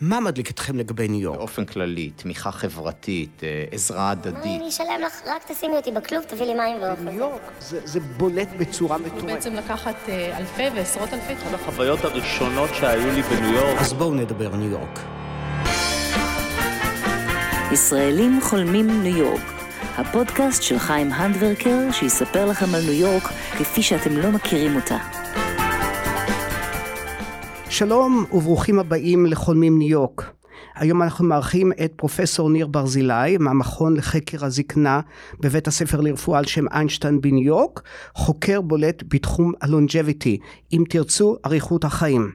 מה מדליק אתכם לגבי ניו יורק? באופן כללי, תמיכה חברתית, אה, עזרה הדדית. אני אשלם לך, רק תשימי אותי בכלוב, תביא לי מים ואוכל. ניו יורק זה, זה בולט בצורה מטורפת. בעצם לקחת אה, אלפי ועשרות אלפי אחת החוויות הראשונות שהיו לי בניו יורק. אז בואו נדבר ניו יורק. ישראלים חולמים ניו יורק, הפודקאסט של חיים הנדברקר שיספר לכם על ניו יורק כפי שאתם לא מכירים אותה. שלום וברוכים הבאים לחולמים ניו יורק. היום אנחנו מארחים את פרופסור ניר ברזילי מהמכון לחקר הזקנה בבית הספר לרפואה על שם איינשטיין בניו יורק, חוקר בולט בתחום הלונג'ביטי, אם תרצו אריכות החיים.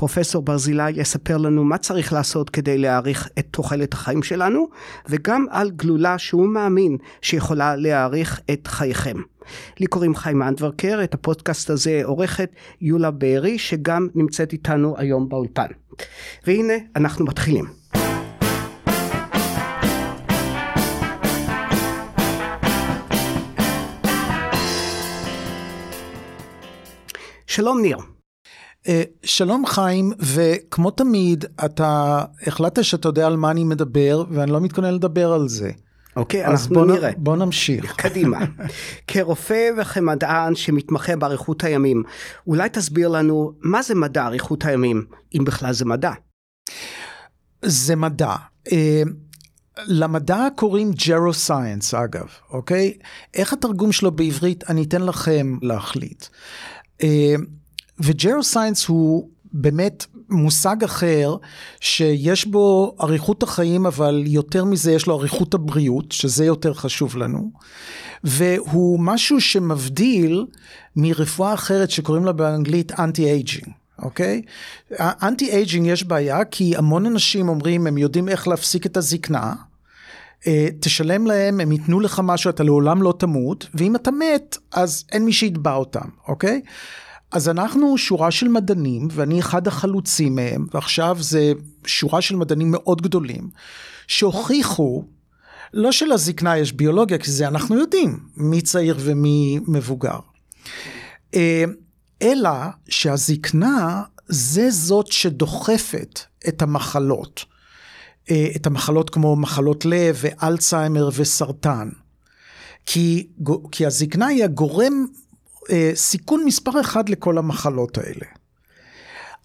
פרופסור ברזילי יספר לנו מה צריך לעשות כדי להאריך את תוחלת החיים שלנו, וגם על גלולה שהוא מאמין שיכולה להאריך את חייכם. לי קוראים חיים אנדברקר, את הפודקאסט הזה עורכת יולה בארי, שגם נמצאת איתנו היום באולפן. והנה, אנחנו מתחילים. שלום ניר. אה, שלום חיים, וכמו תמיד, אתה החלטת שאתה יודע על מה אני מדבר, ואני לא מתכונן לדבר על זה. אוקיי, אנחנו בוא נראה. בוא נמשיך. קדימה. כרופא וכמדען שמתמחה באריכות הימים, אולי תסביר לנו מה זה מדע אריכות הימים, אם בכלל זה מדע. זה מדע. אה, למדע קוראים geroscience אגב, אוקיי? איך התרגום שלו בעברית? אני אתן לכם להחליט. אה, ו geroscience הוא באמת מושג אחר שיש בו אריכות החיים אבל יותר מזה יש לו אריכות הבריאות שזה יותר חשוב לנו והוא משהו שמבדיל מרפואה אחרת שקוראים לה באנגלית anti-aging. אוקיי? anti-aging יש בעיה כי המון אנשים אומרים הם יודעים איך להפסיק את הזקנה אה, תשלם להם, הם ייתנו לך משהו, אתה לעולם לא תמות, ואם אתה מת, אז אין מי שיתבע אותם, אוקיי? אז אנחנו שורה של מדענים, ואני אחד החלוצים מהם, ועכשיו זה שורה של מדענים מאוד גדולים, שהוכיחו, לא שלזקנה יש ביולוגיה, כי זה אנחנו יודעים, מי צעיר ומי מבוגר. אה, אלא שהזקנה זה זאת שדוחפת את המחלות. אה, את המחלות כמו מחלות לב ואלצהיימר וסרטן. כי, כי הזקנה היא הגורם סיכון מספר אחד לכל המחלות האלה.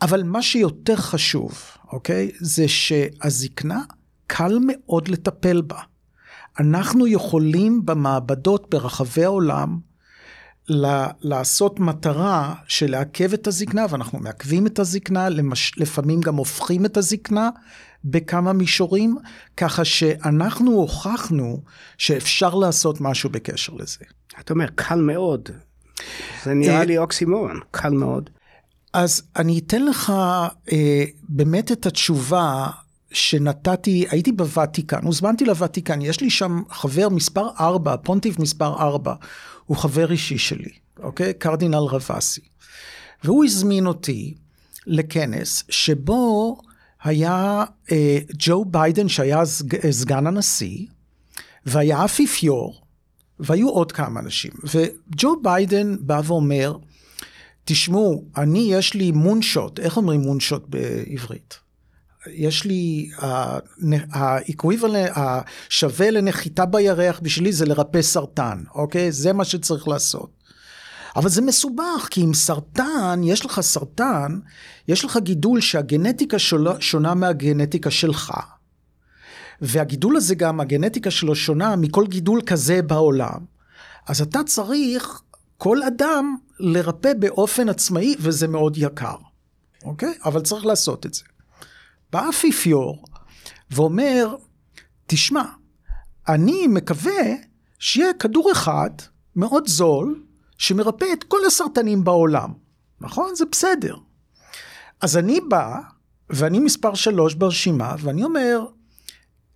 אבל מה שיותר חשוב, אוקיי, זה שהזקנה קל מאוד לטפל בה. אנחנו יכולים במעבדות ברחבי העולם ל- לעשות מטרה של לעכב את הזקנה, ואנחנו מעכבים את הזקנה, למש- לפעמים גם הופכים את הזקנה בכמה מישורים, ככה שאנחנו הוכחנו שאפשר לעשות משהו בקשר לזה. אתה אומר, קל מאוד. זה נראה לי אוקסימורון, קל מאוד. אז אני אתן לך אה, באמת את התשובה שנתתי, הייתי בוותיקן, הוזמנתי לוותיקן, יש לי שם חבר מספר 4, פונטיב מספר 4, הוא חבר אישי שלי, אוקיי? קרדינל רבסי. והוא הזמין אותי לכנס שבו היה אה, ג'ו ביידן שהיה סג, סגן הנשיא, והיה אפיפיור, והיו עוד כמה אנשים. וג'ו ביידן בא ואומר, תשמעו, אני יש לי moonshot, איך אומרים moonshot בעברית? יש לי, ה equivalent, השווה לנחיתה בירח בשבילי זה לרפא סרטן, אוקיי? זה מה שצריך לעשות. אבל זה מסובך, כי עם סרטן, יש לך סרטן, יש לך גידול שהגנטיקה שונה מהגנטיקה שלך. והגידול הזה גם, הגנטיקה שלו שונה מכל גידול כזה בעולם. אז אתה צריך כל אדם לרפא באופן עצמאי, וזה מאוד יקר, אוקיי? אבל צריך לעשות את זה. בא אפיפיור ואומר, תשמע, אני מקווה שיהיה כדור אחד מאוד זול, שמרפא את כל הסרטנים בעולם. נכון? זה בסדר. אז אני בא, ואני מספר שלוש ברשימה, ואני אומר,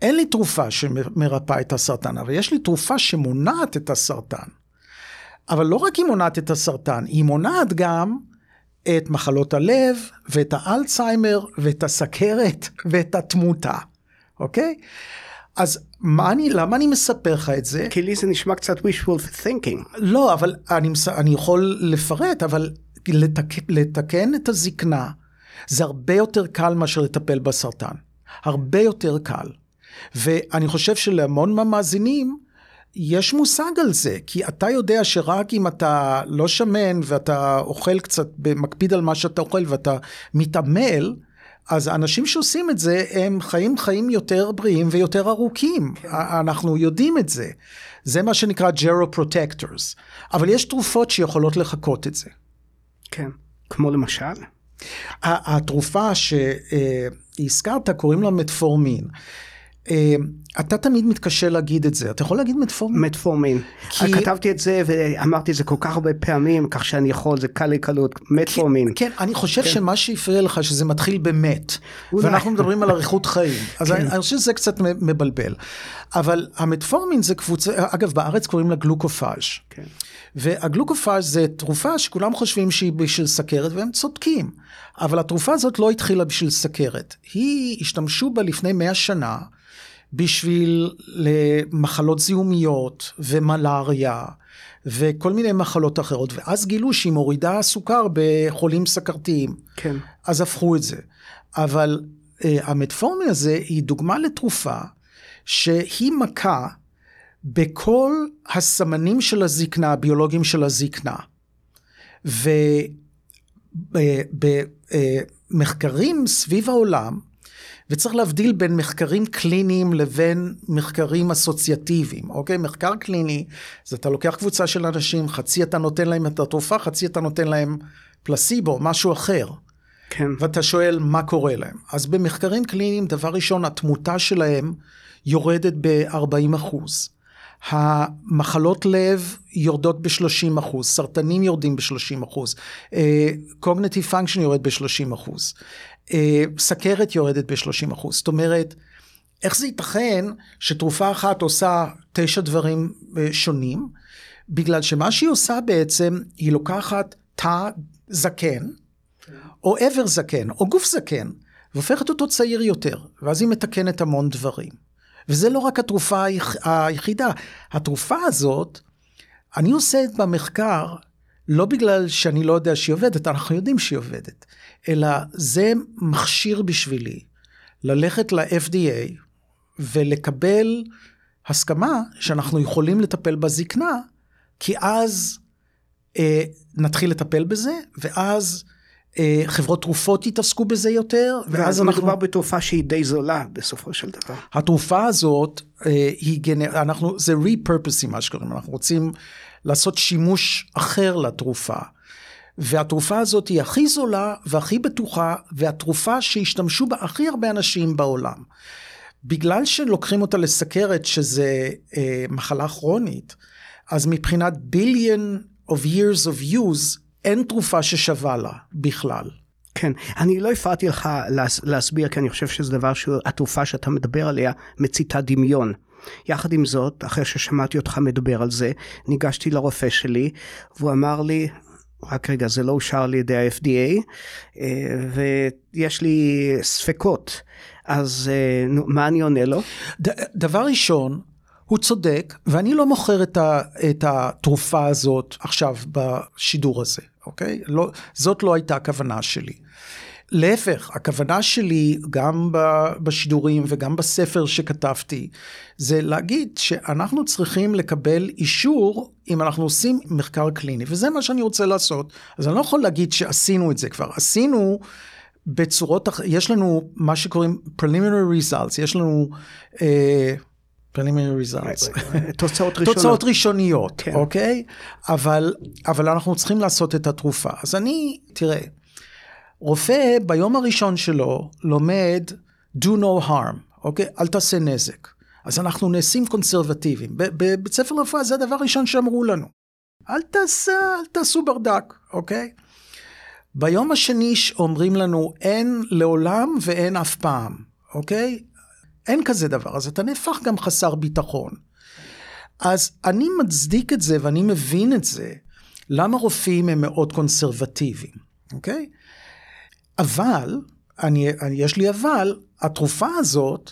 אין לי תרופה שמרפאה את הסרטן, אבל יש לי תרופה שמונעת את הסרטן. אבל לא רק היא מונעת את הסרטן, היא מונעת גם את מחלות הלב, ואת האלצהיימר, ואת הסכרת, ואת התמותה, אוקיי? אז מה אני, למה אני מספר לך את זה? כי לי זה נשמע קצת wishful thinking. לא, אבל אני, אני יכול לפרט, אבל לתק, לתקן את הזקנה זה הרבה יותר קל מאשר לטפל בסרטן. הרבה יותר קל. ואני חושב שלהמון מהמאזינים, יש מושג על זה, כי אתה יודע שרק אם אתה לא שמן ואתה אוכל קצת, מקפיד על מה שאתה אוכל ואתה מתעמל, אז האנשים שעושים את זה, הם חיים חיים יותר בריאים ויותר ארוכים. כן. אנחנו יודעים את זה. זה מה שנקרא gero-protectors. אבל יש תרופות שיכולות לחקות את זה. כן, כמו למשל? התרופה שהזכרת, קוראים לה מטפורמין. אה, אתה תמיד מתקשה להגיד את זה, אתה יכול להגיד מטפורמין? מטפורמין. כי... כתבתי את זה ואמרתי את זה כל כך הרבה פעמים, כך שאני יכול, זה קל לי קלות, מטפורמין. כן, כן, אני חושב כן. שמה שהפריע לך שזה מתחיל במת, ואנחנו מדברים על אריכות חיים, אז כן. אני, אני חושב שזה קצת מבלבל. אבל המטפורמין זה קבוצה, אגב בארץ קוראים לה גלוקופאז'. כן. והגלוקופאז' זה תרופה שכולם חושבים שהיא בשביל סכרת והם צודקים. אבל התרופה הזאת לא התחילה בשביל סכרת. היא, השתמשו בה לפני 100 שנה. בשביל למחלות זיהומיות ומלאריה וכל מיני מחלות אחרות, ואז גילו שהיא מורידה סוכר בחולים סכרתיים. כן. אז הפכו את זה. אבל uh, המטפורמין הזה היא דוגמה לתרופה שהיא מכה בכל הסמנים של הזקנה, הביולוגיים של הזקנה. ובמחקרים סביב העולם, וצריך להבדיל בין מחקרים קליניים לבין מחקרים אסוציאטיביים, אוקיי? מחקר קליני זה אתה לוקח קבוצה של אנשים, חצי אתה נותן להם את התרופה, חצי אתה נותן להם פלסיבו, משהו אחר. כן. ואתה שואל מה קורה להם. אז במחקרים קליניים, דבר ראשון, התמותה שלהם יורדת ב-40 אחוז. המחלות לב יורדות ב-30 אחוז, סרטנים יורדים ב-30 אחוז, קוגנטיב uh, פונקשן יורד ב-30 אחוז, סכרת יורדת ב-30 אחוז. זאת אומרת, איך זה ייתכן שתרופה אחת עושה תשע דברים uh, שונים? בגלל שמה שהיא עושה בעצם, היא לוקחת תא זקן, או עבר זקן, או גוף זקן, והופכת אותו צעיר יותר, ואז היא מתקנת המון דברים. וזה לא רק התרופה היחידה. התרופה הזאת, אני עושה במחקר לא בגלל שאני לא יודע שהיא עובדת, אנחנו יודעים שהיא עובדת, אלא זה מכשיר בשבילי ללכת ל-FDA ולקבל הסכמה שאנחנו יכולים לטפל בזקנה, כי אז אה, נתחיל לטפל בזה, ואז אה, חברות תרופות יתעסקו בזה יותר. ואז אנחנו... מדובר בתרופה שהיא די זולה בסופו של דבר. התרופה הזאת אה, היא גנר... אנחנו, זה repurposing מה שקוראים, אנחנו רוצים לעשות שימוש אחר לתרופה. והתרופה הזאת היא הכי זולה והכי בטוחה, והתרופה שהשתמשו בה הכי הרבה אנשים בעולם. בגלל שלוקחים אותה לסכרת, שזה אה, מחלה כרונית, אז מבחינת billion of years of use, אין תרופה ששווה לה בכלל. כן, אני לא הפרעתי לך להס, להסביר, כי אני חושב שזה דבר שהתרופה שאתה מדבר עליה מציתה דמיון. יחד עם זאת, אחרי ששמעתי אותך מדבר על זה, ניגשתי לרופא שלי, והוא אמר לי, רק רגע, זה לא אושר על ידי ה-FDA, אה, ויש לי ספקות, אז אה, מה אני עונה לו? ד- דבר ראשון, הוא צודק, ואני לא מוכר את, ה, את התרופה הזאת עכשיו בשידור הזה, אוקיי? לא, זאת לא הייתה הכוונה שלי. להפך, הכוונה שלי גם בשידורים וגם בספר שכתבתי, זה להגיד שאנחנו צריכים לקבל אישור אם אנחנו עושים מחקר קליני, וזה מה שאני רוצה לעשות. אז אני לא יכול להגיד שעשינו את זה כבר, עשינו בצורות, יש לנו מה שקוראים preliminary results, יש לנו... אה, preliminary results. תוצאות ראשונות. תוצאות ראשוניות, כן. אוקיי? אבל, אבל אנחנו צריכים לעשות את התרופה. אז אני, תראה, רופא ביום הראשון שלו לומד do no harm, אוקיי? אל תעשה נזק. אז אנחנו נעשים קונסרבטיביים. בבית ספר רפואה זה הדבר הראשון שאמרו לנו. אל תעשה, אל תעשו ברדק, אוקיי? ביום השני אומרים לנו אין לעולם ואין אף פעם, אוקיי? אין כזה דבר, אז אתה נהפך גם חסר ביטחון. אז אני מצדיק את זה ואני מבין את זה, למה רופאים הם מאוד קונסרבטיביים, אוקיי? אבל, אני, אני, יש לי אבל, התרופה הזאת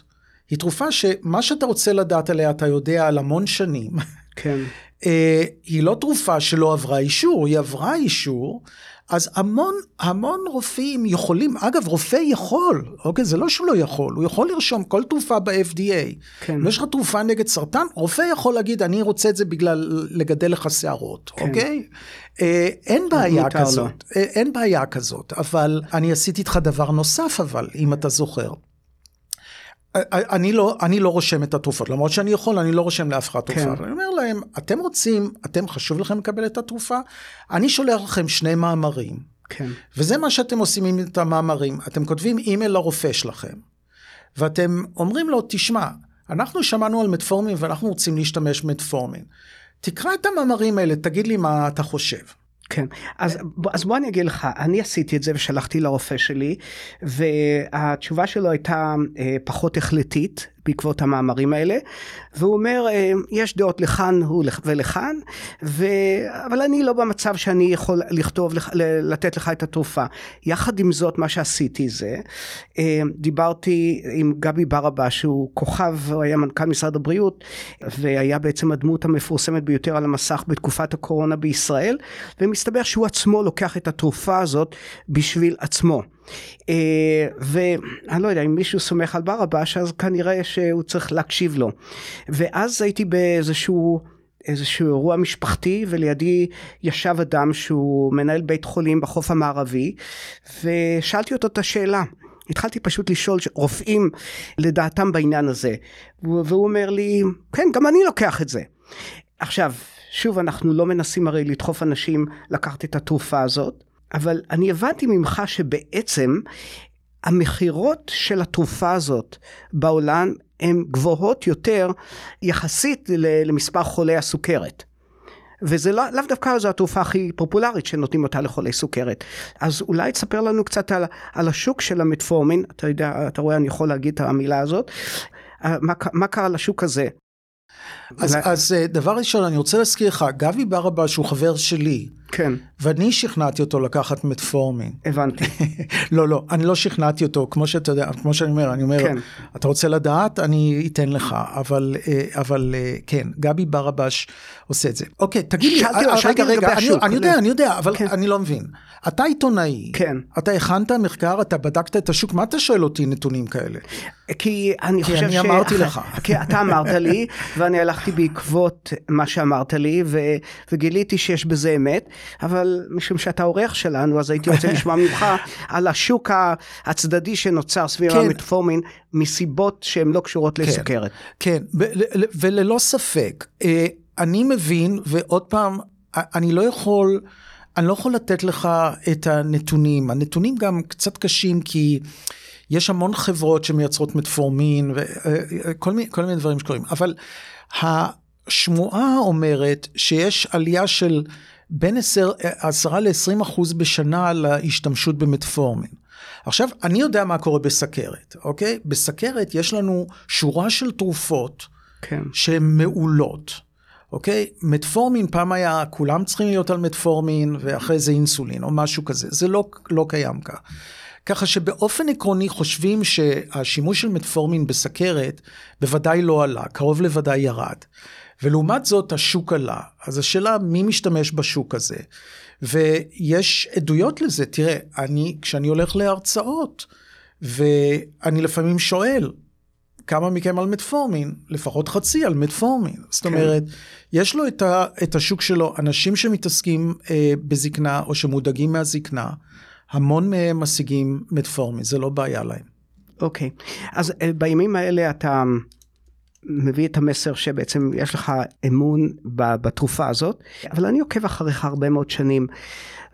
היא תרופה שמה שאתה רוצה לדעת עליה אתה יודע על המון שנים. כן. אה, היא לא תרופה שלא עברה אישור, היא עברה אישור, אז המון, המון רופאים יכולים, אגב, רופא יכול, אוקיי? זה לא שהוא לא יכול, הוא יכול לרשום כל תרופה ב-FDA. כן. אם יש לך תרופה נגד סרטן, רופא יכול להגיד, אני רוצה את זה בגלל לגדל לך שערות, כן. אוקיי? אה, אין בעיה. כזאת, אה, אין בעיה כזאת, אבל אני עשיתי איתך דבר נוסף, אבל, אם אתה זוכר. אני לא, אני לא רושם את התרופות, למרות שאני יכול, אני לא רושם לאף אחד תרופה. כן. אני אומר להם, אתם רוצים, אתם חשוב לכם לקבל את התרופה? אני שולח לכם שני מאמרים, כן. וזה מה שאתם עושים עם את המאמרים. אתם כותבים אימייל לרופא שלכם, ואתם אומרים לו, תשמע, אנחנו שמענו על מטפורמין ואנחנו רוצים להשתמש במטפורמין. תקרא את המאמרים האלה, תגיד לי מה אתה חושב. כן, אז, אז בוא אני אגיד לך, אני עשיתי את זה ושלחתי לרופא שלי, והתשובה שלו הייתה אה, פחות החלטית בעקבות המאמרים האלה, והוא אומר, אה, יש דעות לכאן ולכ- ולכאן, ו... אבל אני לא במצב שאני יכול לכתוב, לתת לך את התרופה. יחד עם זאת, מה שעשיתי זה, אה, דיברתי עם גבי ברבא, שהוא כוכב, הוא היה מנכ"ל משרד הבריאות, והיה בעצם הדמות המפורסמת ביותר על המסך בתקופת הקורונה בישראל, ומסתבר שהוא עצמו לוקח את התרופה הזאת בשביל עצמו. אה, ואני לא יודע אם מישהו סומך על ברבש אז כנראה שהוא צריך להקשיב לו. ואז הייתי באיזשהו איזשהו אירוע משפחתי ולידי ישב אדם שהוא מנהל בית חולים בחוף המערבי ושאלתי אותו את השאלה. התחלתי פשוט לשאול רופאים לדעתם בעניין הזה והוא אומר לי כן גם אני לוקח את זה. עכשיו שוב אנחנו לא מנסים הרי לדחוף אנשים לקחת את התרופה הזאת אבל אני הבנתי ממך שבעצם המכירות של התרופה הזאת בעולם הן גבוהות יותר יחסית למספר חולי הסוכרת. וזה לא, לאו דווקא זו התרופה הכי פופולרית שנותנים אותה לחולי סוכרת. אז אולי תספר לנו קצת על, על השוק של המטפורמין, אתה יודע, אתה רואה, אני יכול להגיד את המילה הזאת. אה, מה, מה קרה לשוק הזה? אז, אולי- אז אה, דבר ראשון, אני רוצה להזכיר לך, גבי ברבש הוא חבר שלי, כן, ואני שכנעתי אותו לקחת מטפורמין. הבנתי. לא, לא, אני לא שכנעתי אותו, כמו שאתה יודע, כמו שאני אומר, אני אומר, כן. אתה רוצה לדעת, אני אתן לך, אבל, אה, אבל אה, כן, גבי ברבש עושה את זה. אוקיי, תגיד לי, שאלתי- אה, רגע, רגע, אני. אני יודע, אני יודע, אבל כן. אני לא מבין. אתה עיתונאי, כן. אתה הכנת מחקר, אתה בדקת את השוק, מה אתה שואל אותי נתונים כאלה? כי אני כי חושב אני אמרתי לך. כי אתה אמרת לי, ואני הלכתי בעקבות מה שאמרת לי, ו... וגיליתי שיש בזה אמת, אבל משום שאתה אורח שלנו, אז הייתי רוצה לשמוע ממך על השוק הצדדי שנוצר סביב כן. המטפורמין, מסיבות שהן לא קשורות לסוכרת. כן, ב- ל- ל- וללא ספק, אה, אני מבין, ועוד פעם, אני לא יכול, אני לא יכול לתת לך את הנתונים. הנתונים גם קצת קשים כי יש המון חברות שמייצרות מטפורמין וכל מיני, כל מיני דברים שקורים, אבל השמועה אומרת שיש עלייה של בין 10 10 ל-20 אחוז בשנה להשתמשות במטפורמין. עכשיו, אני יודע מה קורה בסכרת, אוקיי? בסכרת יש לנו שורה של תרופות כן. שהן מעולות, אוקיי? מטפורמין, פעם היה, כולם צריכים להיות על מטפורמין, ואחרי זה אינסולין, או משהו כזה. זה לא, לא קיים כך. ככה שבאופן עקרוני חושבים שהשימוש של מטפורמין בסכרת בוודאי לא עלה, קרוב לוודאי ירד. ולעומת זאת השוק עלה. אז השאלה מי משתמש בשוק הזה. ויש עדויות לזה, תראה, אני, כשאני הולך להרצאות, ואני לפעמים שואל, כמה מכם על מטפורמין? לפחות חצי על מטפורמין. זאת אומרת, יש לו את, ה, את השוק שלו, אנשים שמתעסקים אה, בזקנה או שמודאגים מהזקנה, המון מהם משיגים מטפורמין, זה לא בעיה להם. אוקיי. אז אה, בימים האלה אתה מביא את המסר שבעצם יש לך אמון בתרופה הזאת, אבל אני עוקב אחריך הרבה מאוד שנים.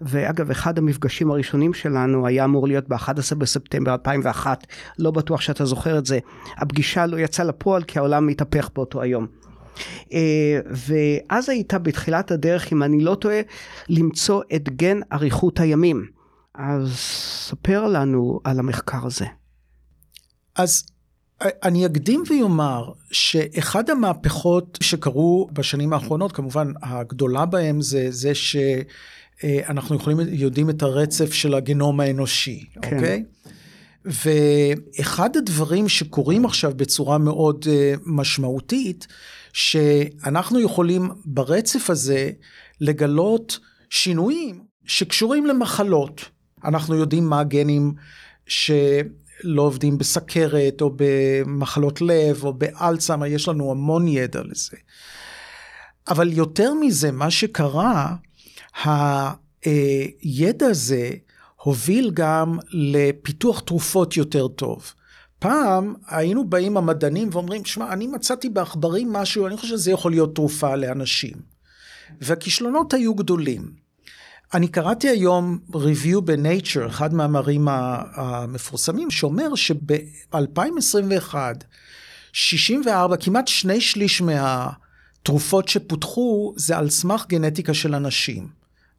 ואגב, אחד המפגשים הראשונים שלנו היה אמור להיות ב-11 בספטמבר 2001, לא בטוח שאתה זוכר את זה. הפגישה לא יצאה לפועל כי העולם מתהפך באותו היום. אה, ואז היית בתחילת הדרך, אם אני לא טועה, למצוא את גן אריכות הימים. אז ספר לנו על המחקר הזה. אז אני אקדים ויאמר שאחד המהפכות שקרו בשנים האחרונות, כמובן הגדולה בהם זה זה שאנחנו יכולים, יודעים את הרצף של הגנום האנושי, כן. אוקיי? ואחד הדברים שקורים עכשיו בצורה מאוד uh, משמעותית, שאנחנו יכולים ברצף הזה לגלות שינויים שקשורים למחלות. אנחנו יודעים מה הגנים שלא עובדים בסכרת או במחלות לב או באלצהיימר, יש לנו המון ידע לזה. אבל יותר מזה, מה שקרה, הידע הזה הוביל גם לפיתוח תרופות יותר טוב. פעם היינו באים המדענים ואומרים, שמע, אני מצאתי בעכברים משהו, אני חושב שזה יכול להיות תרופה לאנשים. והכישלונות היו גדולים. אני קראתי היום review ב-Nature, אחד מהמאמרים המפורסמים, שאומר שב-2021, 64, כמעט שני שליש מהתרופות שפותחו זה על סמך גנטיקה של אנשים,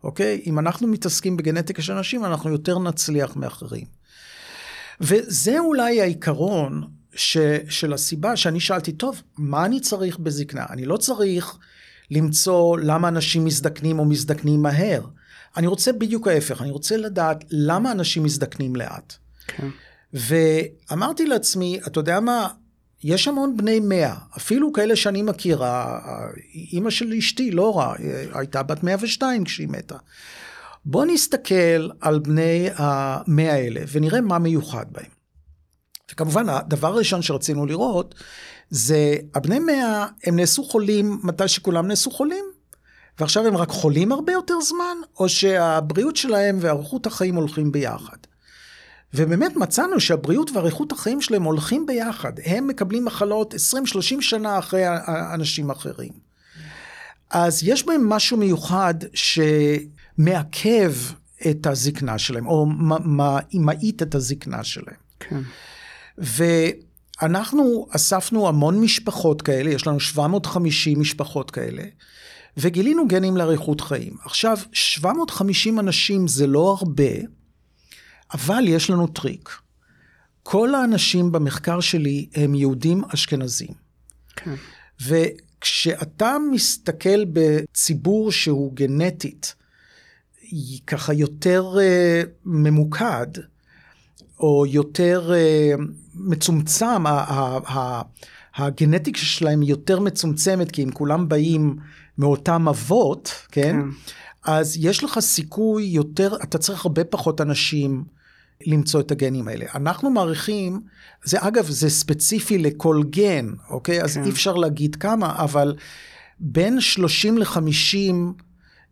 אוקיי? אם אנחנו מתעסקים בגנטיקה של אנשים, אנחנו יותר נצליח מאחרים. וזה אולי העיקרון ש, של הסיבה שאני שאלתי, טוב, מה אני צריך בזקנה? אני לא צריך למצוא למה אנשים מזדקנים או מזדקנים מהר. אני רוצה בדיוק ההפך, אני רוצה לדעת למה אנשים מזדקנים לאט. כן. ואמרתי לעצמי, אתה יודע מה, יש המון בני מאה, אפילו כאלה שאני מכיר, אימא של אשתי, רע, הייתה בת 102 כשהיא מתה. בוא נסתכל על בני המאה האלה ונראה מה מיוחד בהם. וכמובן, הדבר הראשון שרצינו לראות זה הבני מאה, הם נעשו חולים מתי שכולם נעשו חולים, ועכשיו הם רק חולים הרבה יותר זמן, או שהבריאות שלהם ואריכות החיים הולכים ביחד. ובאמת מצאנו שהבריאות ואריכות החיים שלהם הולכים ביחד. הם מקבלים מחלות 20-30 שנה אחרי אנשים אחרים. אז יש בהם משהו מיוחד שמעכב את הזקנה שלהם, או מאית את הזקנה שלהם. כן. ואנחנו אספנו המון משפחות כאלה, יש לנו 750 משפחות כאלה, וגילינו גנים לאריכות חיים. עכשיו, 750 אנשים זה לא הרבה, אבל יש לנו טריק. כל האנשים במחקר שלי הם יהודים אשכנזים. כן. וכשאתה מסתכל בציבור שהוא גנטית, ככה יותר uh, ממוקד, או יותר uh, מצומצם, הגנטיקה שלהם יותר מצומצמת, כי הם כולם באים מאותם אבות, כן? כן? אז יש לך סיכוי יותר, אתה צריך הרבה פחות אנשים למצוא את הגנים האלה. אנחנו מעריכים, זה אגב, זה ספציפי לכל גן, אוקיי? כן. אז אי אפשר להגיד כמה, אבל בין 30 ל-50,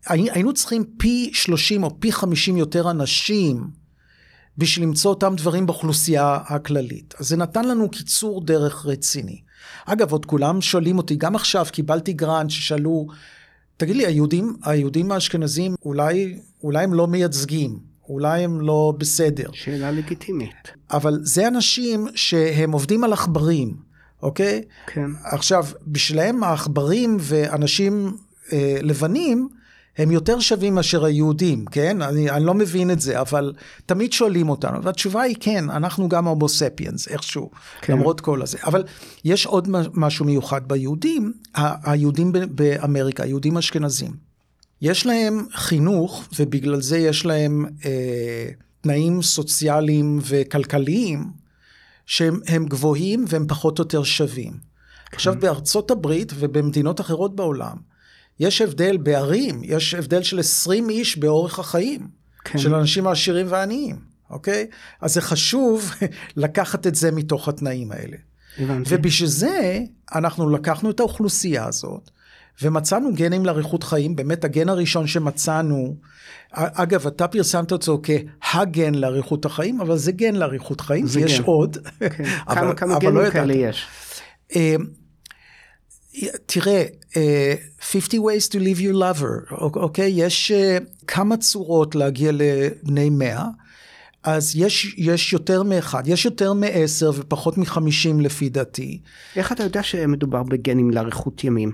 היינו צריכים פי 30 או פי 50 יותר אנשים בשביל למצוא אותם דברים באוכלוסייה הכללית. אז זה נתן לנו קיצור דרך רציני. אגב, עוד כולם שואלים אותי, גם עכשיו קיבלתי גרנט ששאלו, תגיד לי, היהודים, היהודים האשכנזים אולי, אולי הם לא מייצגים, אולי הם לא בסדר. שאלה לגיטימית. אבל זה אנשים שהם עובדים על עכברים, אוקיי? כן. עכשיו, בשבילם העכברים ואנשים אה, לבנים, הם יותר שווים מאשר היהודים, כן? אני, אני לא מבין את זה, אבל תמיד שואלים אותנו, והתשובה היא כן, אנחנו גם הומו ספיאנס, איכשהו, כן. למרות כל הזה. אבל יש עוד משהו מיוחד ביהודים, היהודים באמריקה, היהודים אשכנזים. יש להם חינוך, ובגלל זה יש להם אה, תנאים סוציאליים וכלכליים, שהם גבוהים והם פחות או יותר שווים. כן. עכשיו, בארצות הברית ובמדינות אחרות בעולם, יש הבדל בערים, יש הבדל של 20 איש באורך החיים, כן. של אנשים העשירים והעניים, אוקיי? אז זה חשוב לקחת את זה מתוך התנאים האלה. הבנתי. ובשביל זה אנחנו לקחנו את האוכלוסייה הזאת, ומצאנו גנים לאריכות חיים, באמת הגן הראשון שמצאנו, אגב, אתה פרסמת אותו כהגן לאריכות החיים, אבל זה גן לאריכות חיים, יש גן. עוד. כן. אבל, כמה, כמה גנים לא כאלה יש? אה, תראה, uh, 50 ways to leave your lover, אוקיי? Okay? יש uh, כמה צורות להגיע לבני 100, אז יש, יש יותר מאחד, יש יותר מעשר ופחות מחמישים לפי דעתי. איך אתה יודע שמדובר בגנים לאריכות ימים?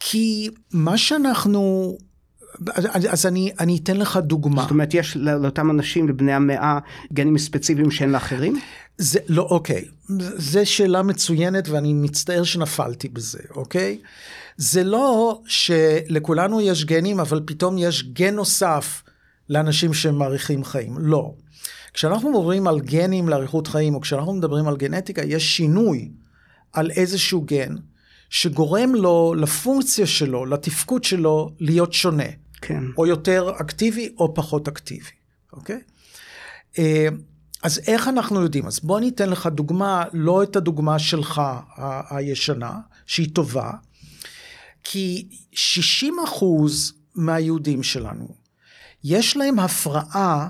כי מה שאנחנו אז אני, אני אתן לך דוגמה. זאת אומרת, יש לאותם אנשים, לבני המאה, גנים ספציפיים שאין לאחרים? זה לא, אוקיי. זו שאלה מצוינת ואני מצטער שנפלתי בזה, אוקיי? זה לא שלכולנו יש גנים, אבל פתאום יש גן נוסף לאנשים שמאריכים חיים. לא. כשאנחנו מדברים על גנים לאריכות חיים, או כשאנחנו מדברים על גנטיקה, יש שינוי על איזשהו גן, שגורם לו, לפונקציה שלו, לתפקוד שלו, להיות שונה. כן. או יותר אקטיבי או פחות אקטיבי, אוקיי? אז איך אנחנו יודעים? אז בוא אני אתן לך דוגמה, לא את הדוגמה שלך ה- הישנה, שהיא טובה, כי 60 אחוז מהיהודים שלנו, יש להם הפרעה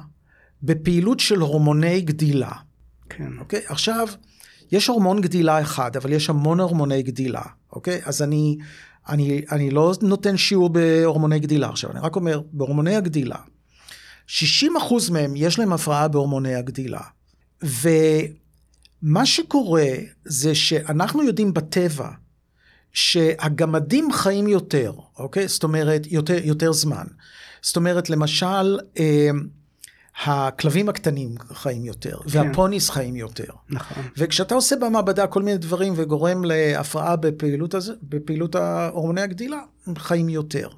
בפעילות של הורמוני גדילה. כן. אוקיי? עכשיו, יש הורמון גדילה אחד, אבל יש המון הורמוני גדילה, אוקיי? אז אני, אני, אני לא נותן שיעור בהורמוני גדילה עכשיו, אני רק אומר, בהורמוני הגדילה, 60% מהם יש להם הפרעה בהורמוני הגדילה. ומה שקורה זה שאנחנו יודעים בטבע שהגמדים חיים יותר, אוקיי? זאת אומרת, יותר, יותר זמן. זאת אומרת, למשל, אה, הכלבים הקטנים חיים יותר, והפוניס חיים יותר. נכון. וכשאתה עושה במעבדה כל מיני דברים וגורם להפרעה בפעילות, הזה, בפעילות ההורמוני הגדילה, הם חיים יותר.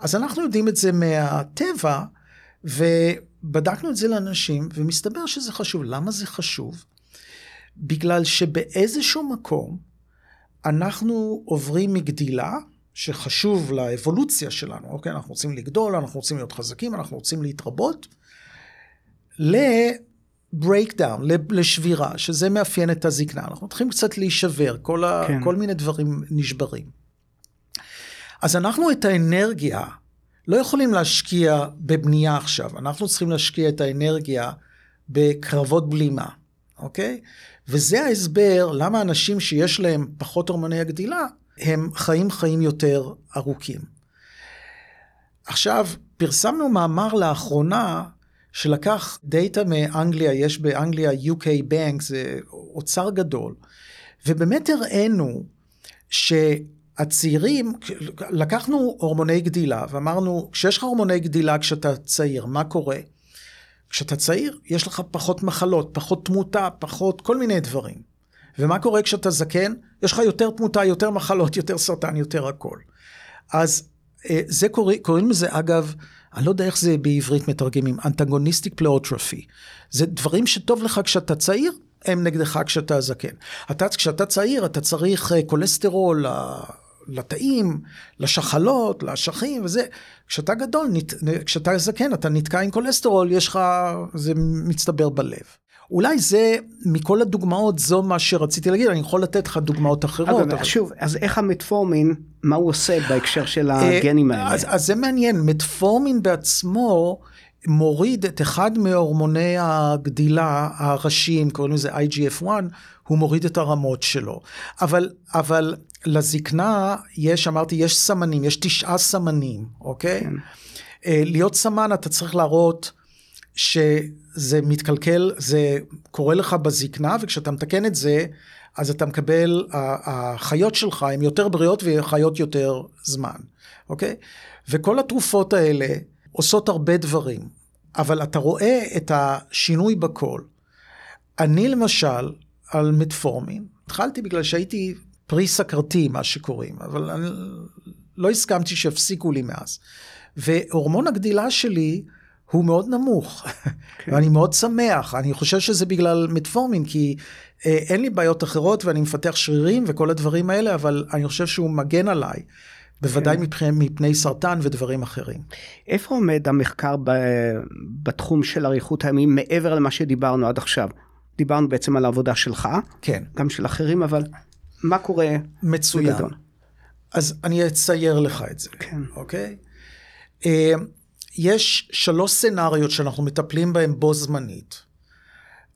אז אנחנו יודעים את זה מהטבע, ובדקנו את זה לאנשים, ומסתבר שזה חשוב. למה זה חשוב? בגלל שבאיזשהו מקום אנחנו עוברים מגדילה, שחשוב לאבולוציה שלנו, אוקיי? אנחנו רוצים לגדול, אנחנו רוצים להיות חזקים, אנחנו רוצים להתרבות, לברייקדאון, לשבירה, שזה מאפיין את הזקנה. אנחנו צריכים קצת להישבר, כל, ה, כן. כל מיני דברים נשברים. אז אנחנו את האנרגיה לא יכולים להשקיע בבנייה עכשיו, אנחנו צריכים להשקיע את האנרגיה בקרבות בלימה, אוקיי? וזה ההסבר למה אנשים שיש להם פחות הורמוני הגדילה, הם חיים חיים יותר ארוכים. עכשיו, פרסמנו מאמר לאחרונה שלקח דאטה מאנגליה, יש באנגליה UK Bank, זה אוצר גדול, ובאמת הראינו שהצעירים, לקחנו הורמוני גדילה ואמרנו, כשיש לך הורמוני גדילה כשאתה צעיר, מה קורה? כשאתה צעיר, יש לך פחות מחלות, פחות תמותה, פחות כל מיני דברים. ומה קורה כשאתה זקן? יש לך יותר תמותה, יותר מחלות, יותר סרטן, יותר הכל. אז אה, זה קורא, קוראים לזה אגב, אני לא יודע איך זה בעברית מתרגמים, אנטגוניסטיק פלאוטרפי. זה דברים שטוב לך כשאתה צעיר, הם נגדך כשאתה זקן. אתה, כשאתה צעיר, אתה צריך אה, כולסטרול לתאים, לשחלות, לאשכים וזה. כשאתה גדול, נת, כשאתה זקן, אתה נתקע עם כולסטרול, יש לך, זה מצטבר בלב. אולי זה, מכל הדוגמאות, זו מה שרציתי להגיד, אני יכול לתת לך דוגמאות אחרות. אבל אבל... שוב, אז איך המטפורמין, מה הוא עושה בהקשר של הגנים האלה? אז, אז זה מעניין, מטפורמין בעצמו מוריד את אחד מהורמוני הגדילה הראשיים, קוראים לזה IGF-1, הוא מוריד את הרמות שלו. אבל, אבל לזקנה יש, אמרתי, יש סמנים, יש תשעה סמנים, אוקיי? כן. להיות סמן אתה צריך להראות שזה מתקלקל, זה קורה לך בזקנה, וכשאתה מתקן את זה, אז אתה מקבל, החיות שלך הן יותר בריאות וחיות יותר זמן, אוקיי? וכל התרופות האלה עושות הרבה דברים, אבל אתה רואה את השינוי בכל. אני למשל, על מטפורמין, התחלתי בגלל שהייתי פרי סכרתי, מה שקוראים, אבל אני לא הסכמתי שיפסיקו לי מאז. והורמון הגדילה שלי, הוא מאוד נמוך, כן. ואני מאוד שמח, אני חושב שזה בגלל מטפורמין, כי אה, אין לי בעיות אחרות ואני מפתח שרירים וכל הדברים האלה, אבל אני חושב שהוא מגן עליי, בוודאי כן. מפני, מפני סרטן ודברים אחרים. איפה עומד המחקר ב, בתחום של אריכות הימים מעבר למה שדיברנו עד עכשיו? דיברנו בעצם על העבודה שלך, כן. גם של אחרים, אבל מה קורה מצוין. בגדול? אז אני אצייר לך את זה, כן. אוקיי? אה, יש שלוש סצנריות שאנחנו מטפלים בהן בו זמנית.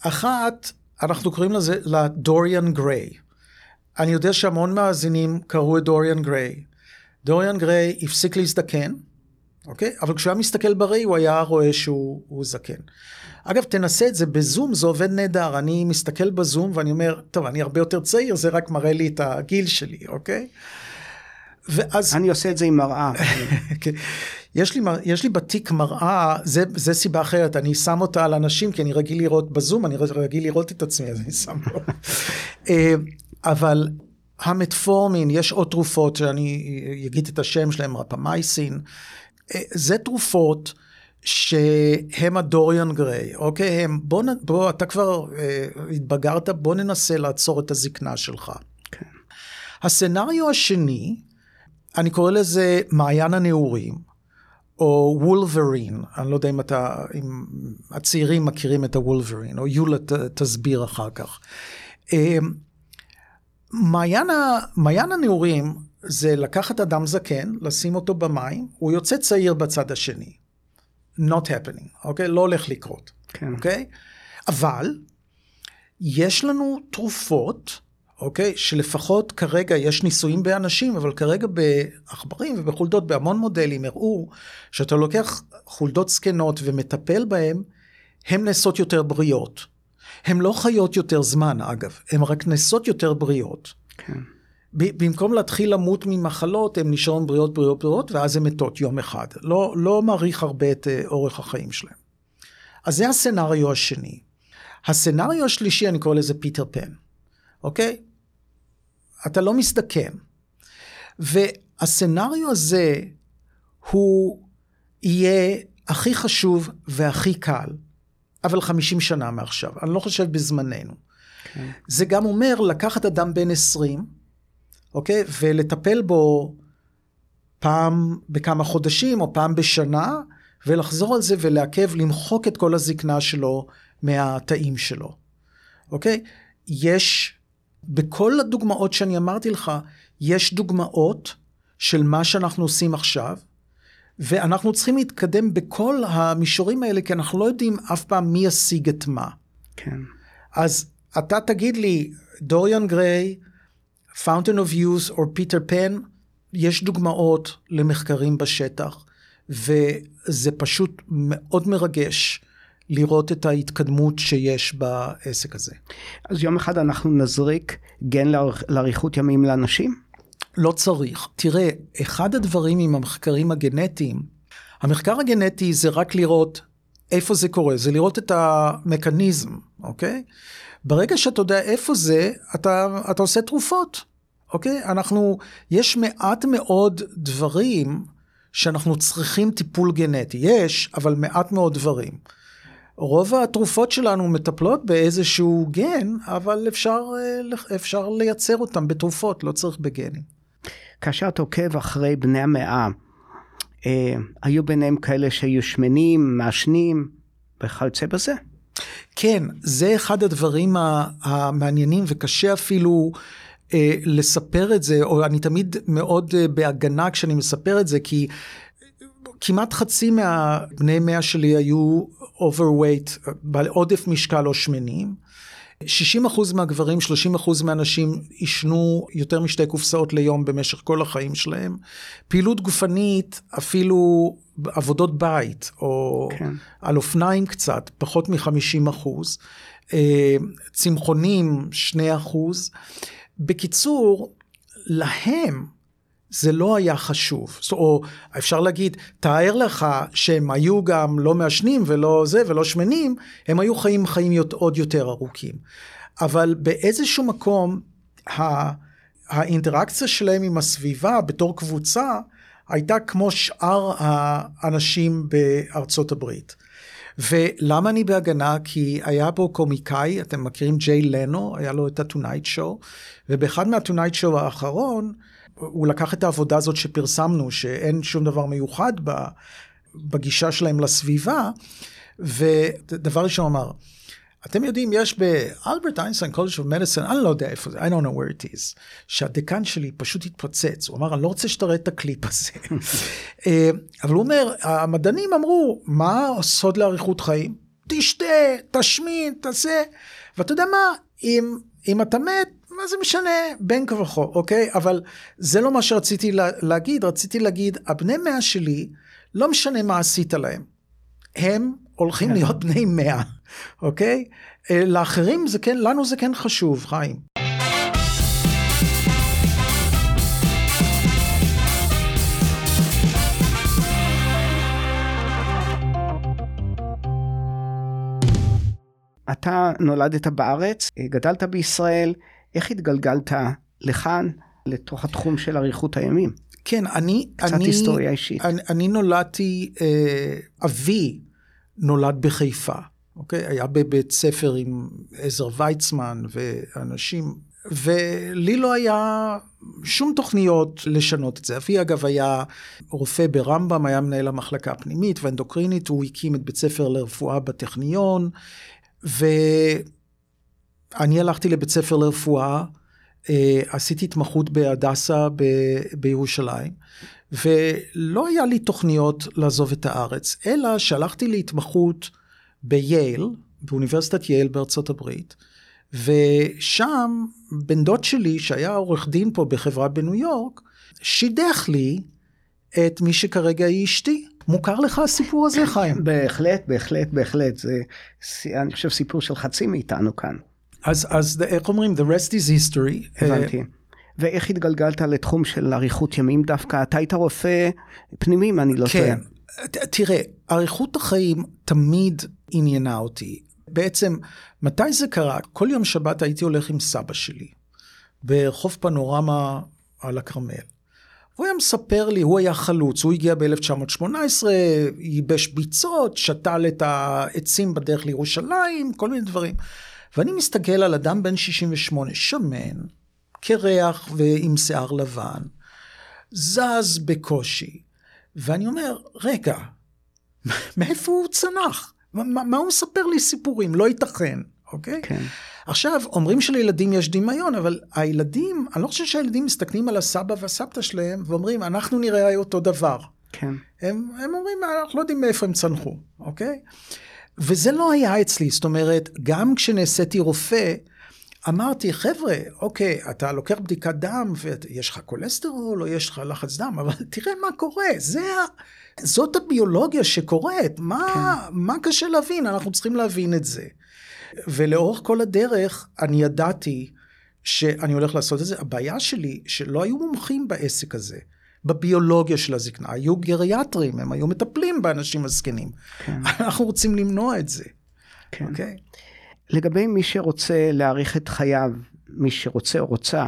אחת, אנחנו קוראים לזה לדוריאן גריי. אני יודע שהמון מאזינים קראו את דוריאן גריי. דוריאן גריי הפסיק להזדקן, אוקיי? אבל כשהוא היה מסתכל בראי הוא היה רואה שהוא זקן. אגב, תנסה את זה בזום, זה עובד נהדר. אני מסתכל בזום ואני אומר, טוב, אני הרבה יותר צעיר, זה רק מראה לי את הגיל שלי, אוקיי? ואז... אני עושה את זה עם מראה. כן. יש לי, יש לי בתיק מראה, זה, זה סיבה אחרת, אני שם אותה על אנשים, כי אני רגיל לראות בזום, אני רגיל לראות את עצמי, אז אני שם לו. אבל המטפורמין, יש עוד תרופות שאני אגיד את השם שלהם, רפמייסין, זה תרופות שהם הדוריאן גריי, אוקיי? הם, בוא, בוא, אתה כבר אה, התבגרת, בוא ננסה לעצור את הזקנה שלך. כן. הסצנריו השני, אני קורא לזה מעיין הנעורים, או וולברין, אני לא יודע אם אתה, אם הצעירים מכירים את הוולברין, או יולה ת, תסביר אחר כך. אה, מעיין, ה, מעיין הנעורים זה לקחת אדם זקן, לשים אותו במים, הוא יוצא צעיר בצד השני. Not happening, אוקיי? לא הולך לקרות, כן. אוקיי? אבל יש לנו תרופות, אוקיי? שלפחות כרגע יש ניסויים באנשים, אבל כרגע בעכברים ובחולדות, בהמון מודלים, הראו שאתה לוקח חולדות זקנות ומטפל בהן, הן נעשות יותר בריאות. הן לא חיות יותר זמן, אגב, הן רק נעשות יותר בריאות. כן. במקום להתחיל למות ממחלות, הן נשארות בריאות, בריאות, בריאות, ואז הן מתות יום אחד. לא, לא מעריך הרבה את אה, אורך החיים שלהם. אז זה הסצנריו השני. הסצנריו השלישי, אני קורא לזה פיטר פן, אוקיי? אתה לא מזדקן. והסצנריו הזה הוא יהיה הכי חשוב והכי קל, אבל 50 שנה מעכשיו. אני לא חושב בזמננו. כן. זה גם אומר לקחת אדם בן 20, אוקיי? ולטפל בו פעם בכמה חודשים או פעם בשנה, ולחזור על זה ולעכב, למחוק את כל הזקנה שלו מהתאים שלו, אוקיי? יש, בכל הדוגמאות שאני אמרתי לך, יש דוגמאות של מה שאנחנו עושים עכשיו, ואנחנו צריכים להתקדם בכל המישורים האלה, כי אנחנו לא יודעים אף פעם מי ישיג את מה. כן. אז אתה תגיד לי, דוריאן גריי, Fountain of Youth או פיטר פן, יש דוגמאות למחקרים בשטח, וזה פשוט מאוד מרגש לראות את ההתקדמות שיש בעסק הזה. אז יום אחד אנחנו נזריק גן לאר- לאריכות ימים לאנשים? לא צריך. תראה, אחד הדברים עם המחקרים הגנטיים, המחקר הגנטי זה רק לראות איפה זה קורה, זה לראות את המכניזם, אוקיי? ברגע שאתה יודע איפה זה, אתה, אתה עושה תרופות, אוקיי? אנחנו, יש מעט מאוד דברים שאנחנו צריכים טיפול גנטי. יש, אבל מעט מאוד דברים. רוב התרופות שלנו מטפלות באיזשהו גן, אבל אפשר, אה, אפשר לייצר אותם בתרופות, לא צריך בגנים. כאשר אתה עוקב אחרי בני המאה, אה, היו ביניהם כאלה שהיו שמנים, מעשנים וכיוצא בזה? כן, זה אחד הדברים המעניינים וקשה אפילו אה, לספר את זה, או אני תמיד מאוד אה, בהגנה כשאני מספר את זה, כי כמעט חצי מהבני מאה שלי היו overweight, בעל עודף משקל או שמנים. 60% מהגברים, 30% מהנשים עישנו יותר משתי קופסאות ליום במשך כל החיים שלהם. פעילות גופנית, אפילו עבודות בית, או כן. על אופניים קצת, פחות מ-50 אחוז. אה, צמחונים, 2 אחוז. בקיצור, להם זה לא היה חשוב. או אפשר להגיד, תאר לך שהם היו גם לא מעשנים ולא זה ולא שמנים, הם היו חיים חיים עוד יותר ארוכים. אבל באיזשהו מקום, ה- האינטראקציה שלהם עם הסביבה בתור קבוצה, הייתה כמו שאר האנשים בארצות הברית. ולמה אני בהגנה? כי היה פה קומיקאי, אתם מכירים ג'יי לנו, היה לו את ה-Tonight Show, ובאחד מה-Tonight Show האחרון, הוא לקח את העבודה הזאת שפרסמנו, שאין שום דבר מיוחד בגישה שלהם לסביבה, ודבר ראשון אמר, אתם יודעים, יש באלברט איינשטיין קולג' of מדicine, אני לא יודע איפה זה, I don't know where it is, שהדיקן שלי פשוט התפוצץ, הוא אמר, אני לא רוצה שתראה את הקליפ הזה. אה, אבל הוא אומר, המדענים אמרו, מה הסוד לאריכות חיים? תשתה, תשמין, תעשה, ואתה יודע מה, אם, אם אתה מת, מה זה משנה, בין כה וכה, אוקיי? אבל זה לא מה שרציתי לה, להגיד, רציתי להגיד, הבני מאה שלי, לא משנה מה עשית להם. הם הולכים להיות בני מאה, אוקיי? אה, לאחרים זה כן, לנו זה כן חשוב, חיים. אתה נולדת בארץ, גדלת בישראל, איך התגלגלת לכאן, לתוך התחום של אריכות הימים? כן, אני... קצת אני, היסטוריה אישית. אני, אני נולדתי, אה, אבי נולד בחיפה, אוקיי? היה בבית ספר עם עזר ויצמן ואנשים, ולי לא היה שום תוכניות לשנות את זה. אבי אגב היה רופא ברמב"ם, היה מנהל המחלקה הפנימית והאנדוקרינית, הוא הקים את בית ספר לרפואה בטכניון, ואני הלכתי לבית ספר לרפואה, אה, עשיתי התמחות בהדסה ב- בירושלים, ולא היה לי תוכניות לעזוב את הארץ, אלא שהלכתי להתמחות בייל, באוניברסיטת יייל בארצות הברית, ושם בן דוד שלי, שהיה עורך דין פה בחברה בניו יורק, שידך לי את מי שכרגע היא אשתי. מוכר לך הסיפור הזה, חיים? בהחלט, בהחלט, בהחלט. זה, אני חושב, סיפור של חצי מאיתנו כאן. אז, אז איך אומרים? The rest is history. הבנתי. ואיך התגלגלת לתחום של אריכות ימים דווקא? אתה היית רופא פנימי, אם אני לא טועה. כן. תראה, אריכות החיים תמיד עניינה אותי. בעצם, מתי זה קרה? כל יום שבת הייתי הולך עם סבא שלי, ברחוב פנורמה על הכרמל. הוא היה מספר לי, הוא היה חלוץ, הוא הגיע ב-1918, ייבש ביצות, שתל את העצים בדרך לירושלים, כל מיני דברים. ואני מסתכל על אדם בן 68, שמן, קרח ועם שיער לבן, זז בקושי, ואני אומר, רגע, מאיפה הוא צנח? מה, מה הוא מספר לי סיפורים? לא ייתכן, אוקיי? כן. עכשיו, אומרים שלילדים יש דמיון, אבל הילדים, אני לא חושב שהילדים מסתכלים על הסבא והסבתא שלהם ואומרים, אנחנו נראה אותו דבר. כן. הם, הם אומרים, אנחנו לא יודעים מאיפה הם צנחו, אוקיי? וזה לא היה אצלי, זאת אומרת, גם כשנעשיתי רופא, אמרתי, חבר'ה, אוקיי, אתה לוקח בדיקת דם ויש לך כולסטרול או יש לך לחץ דם, אבל תראה מה קורה, זה ה... זאת הביולוגיה שקורית, מה, כן. מה קשה להבין? אנחנו צריכים להבין את זה. ולאורך כל הדרך אני ידעתי שאני הולך לעשות את זה. הבעיה שלי, שלא היו מומחים בעסק הזה, בביולוגיה של הזקנה, היו גריאטרים, הם היו מטפלים באנשים הזקנים. כן. אנחנו רוצים למנוע את זה. כן. Okay? אוקיי? לגבי מי שרוצה להאריך את חייו, מי שרוצה או רוצה,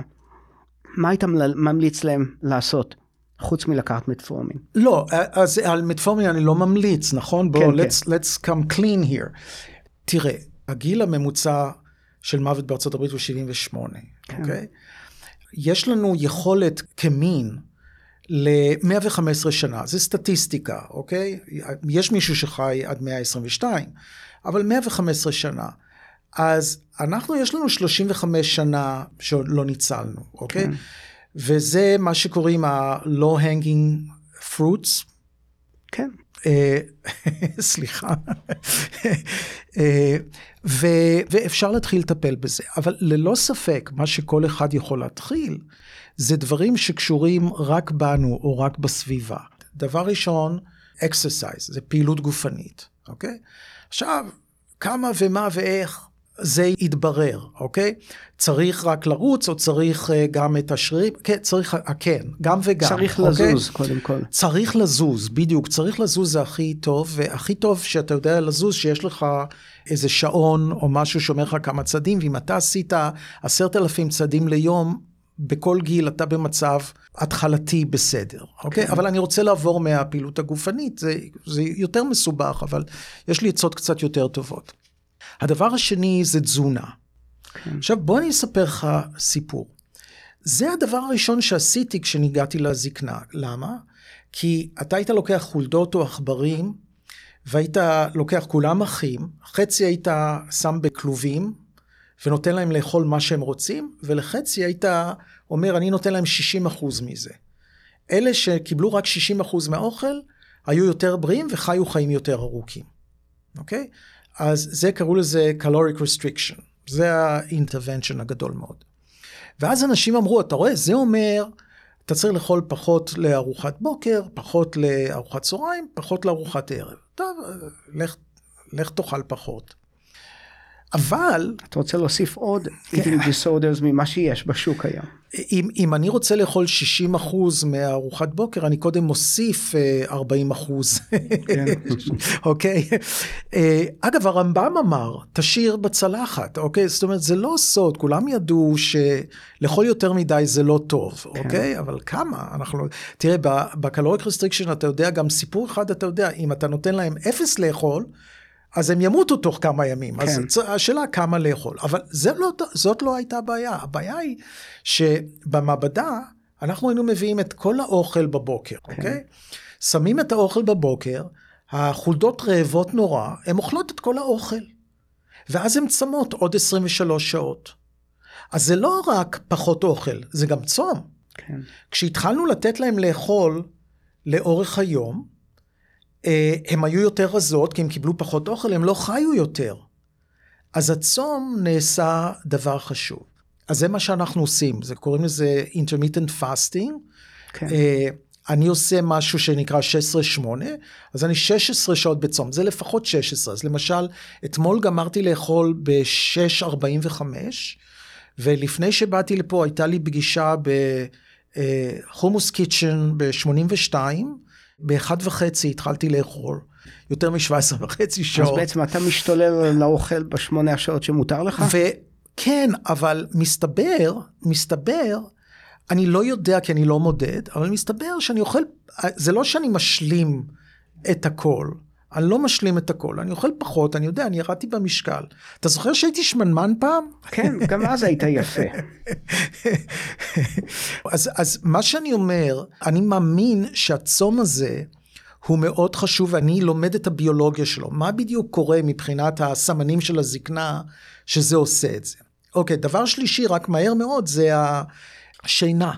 מה היית ממליץ להם לעשות? חוץ מלקחת מטפורמין. לא, אז על מטפורמין אני לא ממליץ, נכון? בואו, כן, let's, כן. let's come clean here. תראה, הגיל הממוצע של מוות בארצות הברית הוא 78, כן. אוקיי? יש לנו יכולת כמין ל-115 שנה, זה סטטיסטיקה, אוקיי? יש מישהו שחי עד 122, אבל 115 שנה. אז אנחנו, יש לנו 35 שנה שעוד לא ניצלנו, אוקיי? כן. וזה מה שקוראים ה-low hanging fruits. כן. אה, סליחה. אה, ו, ואפשר להתחיל לטפל בזה, אבל ללא ספק, מה שכל אחד יכול להתחיל, זה דברים שקשורים רק בנו או רק בסביבה. דבר ראשון, exercise, זה פעילות גופנית, אוקיי? עכשיו, כמה ומה ואיך, זה יתברר, אוקיי? צריך רק לרוץ או צריך uh, גם את השרירים? כן, צריך, uh, כן, גם וגם. צריך אוקיי? לזוז קודם כל. צריך לזוז, בדיוק, צריך לזוז זה הכי טוב, והכי טוב שאתה יודע לזוז, שיש לך איזה שעון או משהו שאומר לך כמה צעדים, ואם אתה עשית עשרת אלפים צעדים ליום, בכל גיל אתה במצב התחלתי בסדר, אוקיי? כן. אבל אני רוצה לעבור מהפעילות הגופנית, זה, זה יותר מסובך, אבל יש לי עצות קצת יותר טובות. הדבר השני זה תזונה. כן. עכשיו בוא אני אספר לך סיפור. זה הדבר הראשון שעשיתי כשניגעתי לזקנה. למה? כי אתה היית לוקח חולדות או עכברים, והיית לוקח כולם אחים, חצי היית שם בכלובים, ונותן להם לאכול מה שהם רוצים, ולחצי היית אומר, אני נותן להם 60% מזה. אלה שקיבלו רק 60% מהאוכל, היו יותר בריאים וחיו חיים יותר ארוכים, אוקיי? אז זה קראו לזה caloric restriction, זה האינטרוונשן הגדול מאוד. ואז אנשים אמרו, אתה רואה, זה אומר, אתה צריך לאכול פחות לארוחת בוקר, פחות לארוחת צהריים, פחות לארוחת ערב. טוב, לך, לך תאכל פחות. אבל... אתה רוצה להוסיף עוד eating disorders ממה שיש בשוק היום. אם, אם אני רוצה לאכול 60 אחוז מארוחת בוקר, אני קודם מוסיף 40 אה, אחוז, כן. אוקיי? אה, אגב, הרמב"ם אמר, תשאיר בצלחת, אוקיי? זאת אומרת, זה לא סוד, כולם ידעו שלאכול יותר מדי זה לא טוב, כן. אוקיי? אבל כמה? אנחנו... תראה, ב caloric restriction אתה יודע, גם סיפור אחד אתה יודע, אם אתה נותן להם אפס לאכול, אז הם ימותו תוך כמה ימים. כן. אז השאלה כמה לאכול. אבל זה לא, זאת לא הייתה הבעיה. הבעיה היא שבמעבדה אנחנו היינו מביאים את כל האוכל בבוקר, כן. אוקיי? שמים את האוכל בבוקר, החולדות רעבות נורא, הן אוכלות את כל האוכל. ואז הן צמות עוד 23 שעות. אז זה לא רק פחות אוכל, זה גם צום. כן. כשהתחלנו לתת להם לאכול לאורך היום, הם היו יותר רזות, כי הם קיבלו פחות אוכל, הם לא חיו יותר. אז הצום נעשה דבר חשוב. אז זה מה שאנחנו עושים, זה קוראים לזה intermittent fasting. כן. אה, אני עושה משהו שנקרא 16-8, אז אני 16 שעות בצום, זה לפחות 16. אז למשל, אתמול גמרתי לאכול ב-6.45, ולפני שבאתי לפה הייתה לי פגישה בחומוס קיצ'ן ב-82, באחד וחצי התחלתי לאכול, יותר מ-17 וחצי אז שעות. בעצם אתה משתולל לאוכל בשמונה השעות שמותר לך? וכן, אבל מסתבר, מסתבר, אני לא יודע כי אני לא מודד, אבל מסתבר שאני אוכל, זה לא שאני משלים את הכל. אני לא משלים את הכל, אני אוכל פחות, אני יודע, אני ירדתי במשקל. אתה זוכר שהייתי שמנמן פעם? כן, גם אז היית יפה. אז, אז מה שאני אומר, אני מאמין שהצום הזה הוא מאוד חשוב, ואני לומד את הביולוגיה שלו. מה בדיוק קורה מבחינת הסמנים של הזקנה שזה עושה את זה? אוקיי, דבר שלישי, רק מהר מאוד, זה השינה,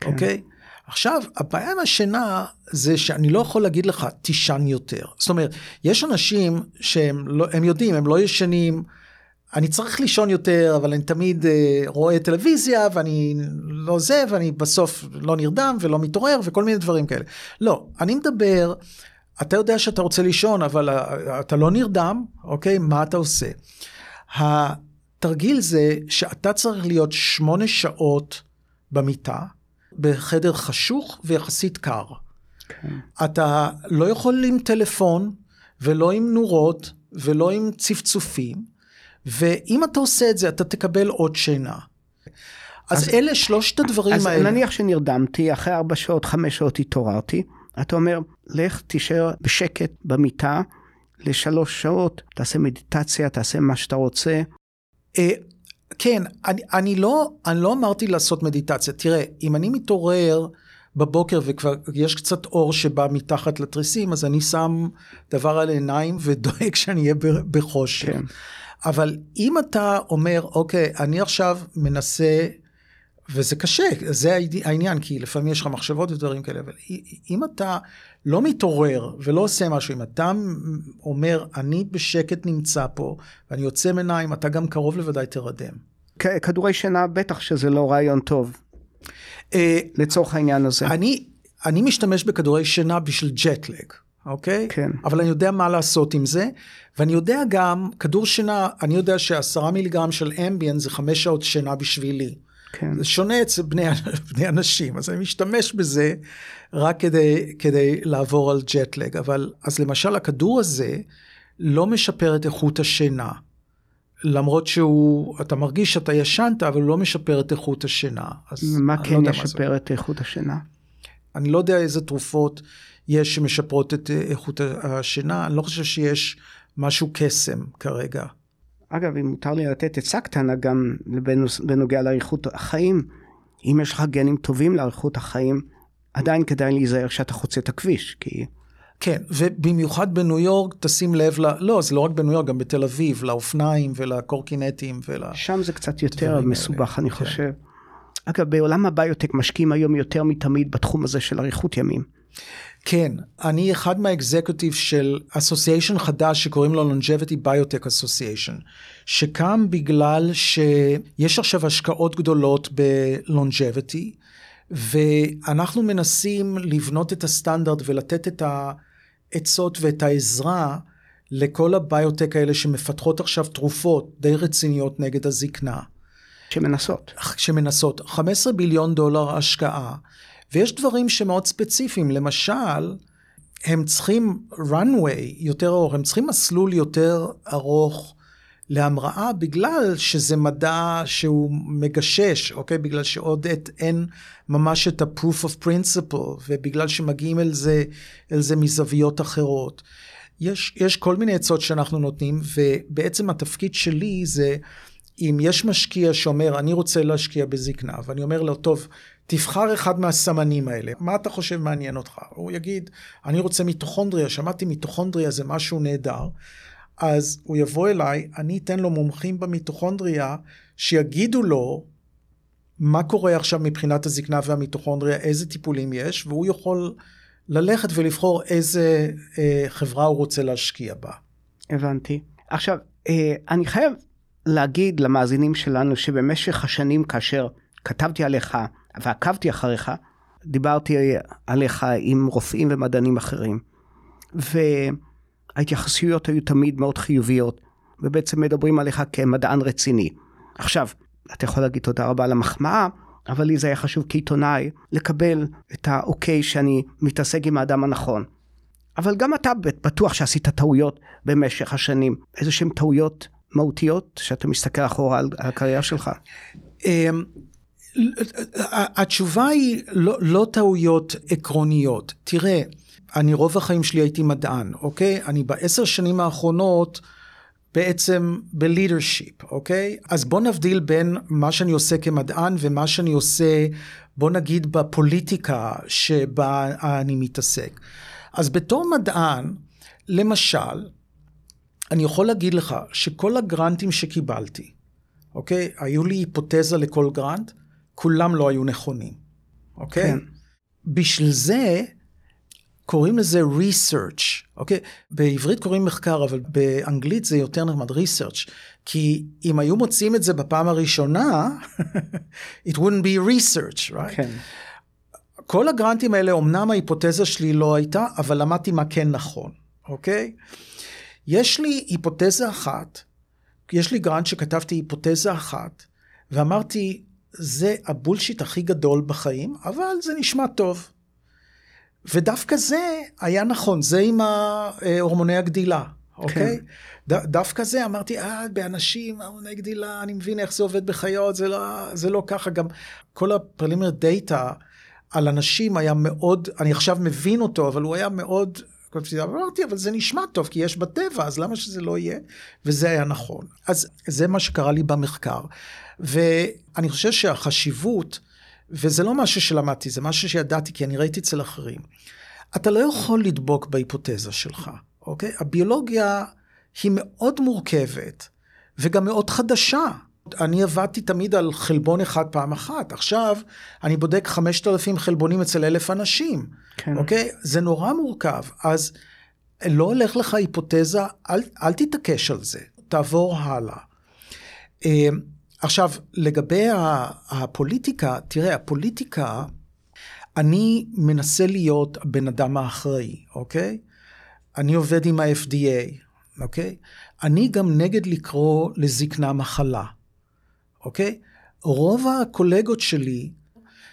כן. אוקיי? עכשיו, הבעיה עם השינה זה שאני לא יכול להגיד לך, תישן יותר. זאת אומרת, יש אנשים שהם לא, הם יודעים, הם לא ישנים, אני צריך לישון יותר, אבל אני תמיד אה, רואה טלוויזיה, ואני לא זה, ואני בסוף לא נרדם ולא מתעורר, וכל מיני דברים כאלה. לא, אני מדבר, אתה יודע שאתה רוצה לישון, אבל אה, אתה לא נרדם, אוקיי? מה אתה עושה? התרגיל זה שאתה צריך להיות שמונה שעות במיטה, בחדר חשוך ויחסית קר. כן. אתה לא יכול עם טלפון, ולא עם נורות, ולא עם צפצופים, ואם אתה עושה את זה, אתה תקבל עוד שינה. אז, אז אלה שלושת הדברים אז האלה. אז נניח שנרדמתי, אחרי ארבע שעות, חמש שעות התעוררתי, אתה אומר, לך תישאר בשקט במיטה לשלוש שעות, תעשה מדיטציה, תעשה מה שאתה רוצה. כן, אני, אני, לא, אני לא אמרתי לעשות מדיטציה. תראה, אם אני מתעורר בבוקר וכבר יש קצת אור שבא מתחת לתריסים, אז אני שם דבר על העיניים ודואג שאני אהיה בחושך. כן. אבל אם אתה אומר, אוקיי, אני עכשיו מנסה, וזה קשה, זה העניין, כי לפעמים יש לך מחשבות ודברים כאלה, אבל אם אתה לא מתעורר ולא עושה משהו, אם אתה אומר, אני בשקט נמצא פה, ואני יוצא מעיניים, אתה גם קרוב לוודאי תרדם. כדורי שינה בטח שזה לא רעיון טוב, לצורך העניין הזה. אני, אני משתמש בכדורי שינה בשביל ג'טלג. אוקיי? כן. אבל אני יודע מה לעשות עם זה, ואני יודע גם, כדור שינה, אני יודע שעשרה מיליגרם של אמביאן זה חמש שעות שינה בשבילי. כן. זה שונה אצל בני, בני אנשים, אז אני משתמש בזה רק כדי, כדי לעבור על ג'טלג. אבל, אז למשל, הכדור הזה לא משפר את איכות השינה. למרות שהוא, אתה מרגיש שאתה ישנת, אבל הוא לא משפר את איכות השינה. מה כן לא ישפר את איכות השינה? אני לא יודע איזה תרופות יש שמשפרות את איכות השינה, אני לא חושב שיש משהו קסם כרגע. אגב, אם מותר לי לתת עצה קטנה גם בנוגע לאריכות החיים, אם יש לך גנים טובים לאריכות החיים, עדיין כדאי להיזהר שאתה חוצה את הכביש, כי... כן, ובמיוחד בניו יורק, תשים לב ל... לא, זה לא רק בניו יורק, גם בתל אביב, לאופניים ולקורקינטים ול... שם זה קצת יותר מסובך, אני כן. חושב. אגב, בעולם הביוטק משקיעים היום יותר מתמיד בתחום הזה של אריכות ימים. כן, אני אחד מהאקזקוטיב של אסוסיישן חדש שקוראים לו longevity biotech association, שקם בגלל שיש עכשיו השקעות גדולות ב-longevity, ואנחנו מנסים לבנות את הסטנדרט ולתת את העצות ואת העזרה לכל הביוטק האלה שמפתחות עכשיו תרופות די רציניות נגד הזקנה. שמנסות. שמנסות. 15 ביליון דולר השקעה. ויש דברים שמאוד ספציפיים, למשל, הם צריכים runway יותר ארוך, הם צריכים מסלול יותר ארוך להמראה, בגלל שזה מדע שהוא מגשש, אוקיי? בגלל שעוד את, אין ממש את ה-proof of principle, ובגלל שמגיעים אל זה, אל זה מזוויות אחרות. יש, יש כל מיני עצות שאנחנו נותנים, ובעצם התפקיד שלי זה, אם יש משקיע שאומר, אני רוצה להשקיע בזקנה, ואני אומר לו, טוב, תבחר אחד מהסמנים האלה, מה אתה חושב מעניין אותך? הוא יגיד, אני רוצה מיטוכונדריה, שמעתי מיטוכונדריה זה משהו נהדר, אז הוא יבוא אליי, אני אתן לו מומחים במיטוכונדריה, שיגידו לו מה קורה עכשיו מבחינת הזקנה והמיטוכונדריה, איזה טיפולים יש, והוא יכול ללכת ולבחור איזה אה, חברה הוא רוצה להשקיע בה. הבנתי. עכשיו, אה, אני חייב להגיד למאזינים שלנו שבמשך השנים כאשר כתבתי עליך ועקבתי אחריך, דיברתי עליך עם רופאים ומדענים אחרים. וההתייחסויות היו תמיד מאוד חיוביות, ובעצם מדברים עליך כמדען רציני. עכשיו, אתה יכול להגיד תודה רבה על המחמאה, אבל לי זה היה חשוב כעיתונאי לקבל את האוקיי שאני מתעסק עם האדם הנכון. אבל גם אתה בטוח שעשית טעויות במשך השנים, איזה שהן טעויות מהותיות שאתה מסתכל אחורה על הקריירה שלך. התשובה היא לא, לא טעויות עקרוניות. תראה, אני רוב החיים שלי הייתי מדען, אוקיי? אני בעשר שנים האחרונות בעצם בלידרשיפ, אוקיי? אז בוא נבדיל בין מה שאני עושה כמדען ומה שאני עושה, בוא נגיד, בפוליטיקה שבה אני מתעסק. אז בתור מדען, למשל, אני יכול להגיד לך שכל הגרנטים שקיבלתי, אוקיי? היו לי היפותזה לכל גרנט, כולם לא היו נכונים, אוקיי? כן. בשביל זה קוראים לזה research, אוקיי? בעברית קוראים מחקר, אבל באנגלית זה יותר נחמד, research. כי אם היו מוצאים את זה בפעם הראשונה, it wouldn't be research, right? כן. כל הגרנטים האלה, אמנם ההיפותזה שלי לא הייתה, אבל למדתי מה כן נכון, אוקיי? יש לי היפותזה אחת, יש לי grant שכתבתי היפותזה אחת, ואמרתי, זה ה bullshit הכי גדול בחיים, אבל זה נשמע טוב. ודווקא זה היה נכון, זה עם הורמוני הגדילה, אוקיי? כן. ד, דווקא זה, אמרתי, אה, באנשים, הורמוני גדילה, אני מבין איך זה עובד בחיות, זה לא, זה לא ככה, גם כל ה preliminary data על אנשים היה מאוד, אני עכשיו מבין אותו, אבל הוא היה מאוד, אמרתי, אבל זה נשמע טוב, כי יש בטבע, אז למה שזה לא יהיה? וזה היה נכון. אז זה מה שקרה לי במחקר. ואני חושב שהחשיבות, וזה לא משהו שלמדתי, זה משהו שידעתי, כי אני ראיתי אצל אחרים. אתה לא יכול לדבוק בהיפותזה שלך, אוקיי? הביולוגיה היא מאוד מורכבת, וגם מאוד חדשה. אני עבדתי תמיד על חלבון אחד פעם אחת, עכשיו אני בודק 5,000 חלבונים אצל אלף אנשים, כן. אוקיי? זה נורא מורכב, אז לא הולך לך היפותזה, אל, אל תתעקש על זה, תעבור הלאה. אמ, עכשיו, לגבי הפוליטיקה, תראה, הפוליטיקה, אני מנסה להיות הבן אדם האחראי, אוקיי? אני עובד עם ה-FDA, אוקיי? אני גם נגד לקרוא לזקנה מחלה, אוקיי? רוב הקולגות שלי,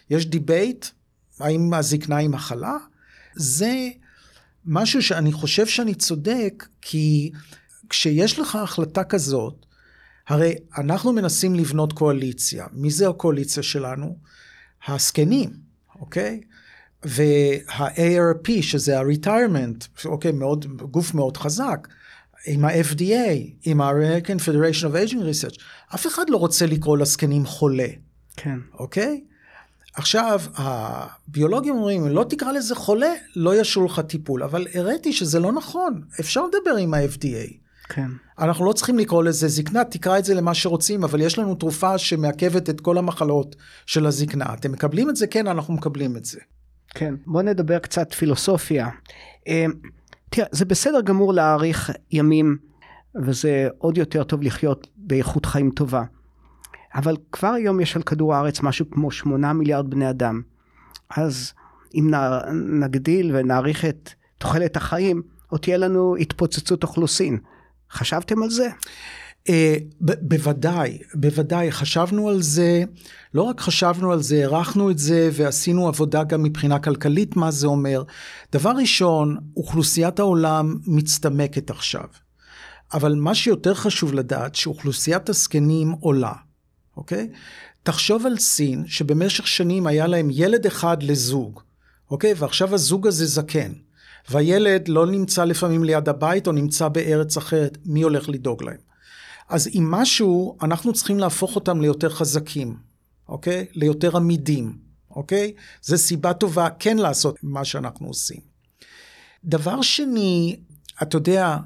יש debate, האם הזקנה היא מחלה? זה משהו שאני חושב שאני צודק, כי כשיש לך החלטה כזאת, הרי אנחנו מנסים לבנות קואליציה. מי זה הקואליציה שלנו? הזקנים, אוקיי? וה-AARP, שזה ה-retirement, אוקיי, מאוד, גוף מאוד חזק, עם ה-FDA, עם ה-American Federation of Aging Research, אף אחד לא רוצה לקרוא לזקנים חולה. כן. אוקיי? עכשיו, הביולוגים אומרים, אם לא תקרא לזה חולה, לא ישרו לך טיפול, אבל הראיתי שזה לא נכון, אפשר לדבר עם ה-FDA. כן. אנחנו לא צריכים לקרוא לזה זקנה, תקרא את זה למה שרוצים, אבל יש לנו תרופה שמעכבת את כל המחלות של הזקנה. אתם מקבלים את זה? כן, אנחנו מקבלים את זה. כן, בוא נדבר קצת פילוסופיה. אה, תראה, זה בסדר גמור להאריך ימים, וזה עוד יותר טוב לחיות באיכות חיים טובה. אבל כבר היום יש על כדור הארץ משהו כמו שמונה מיליארד בני אדם. אז אם נגדיל ונאריך את תוחלת החיים, עוד תהיה לנו התפוצצות אוכלוסין. חשבתם על זה? ב- בוודאי, בוודאי, חשבנו על זה, לא רק חשבנו על זה, הערכנו את זה ועשינו עבודה גם מבחינה כלכלית, מה זה אומר. דבר ראשון, אוכלוסיית העולם מצטמקת עכשיו. אבל מה שיותר חשוב לדעת, שאוכלוסיית הזקנים עולה, אוקיי? תחשוב על סין, שבמשך שנים היה להם ילד אחד לזוג, אוקיי? ועכשיו הזוג הזה זקן. והילד לא נמצא לפעמים ליד הבית או נמצא בארץ אחרת, מי הולך לדאוג להם? אז עם משהו, אנחנו צריכים להפוך אותם ליותר חזקים, אוקיי? ליותר עמידים, אוקיי? זו סיבה טובה כן לעשות מה שאנחנו עושים. דבר שני, אתה יודע,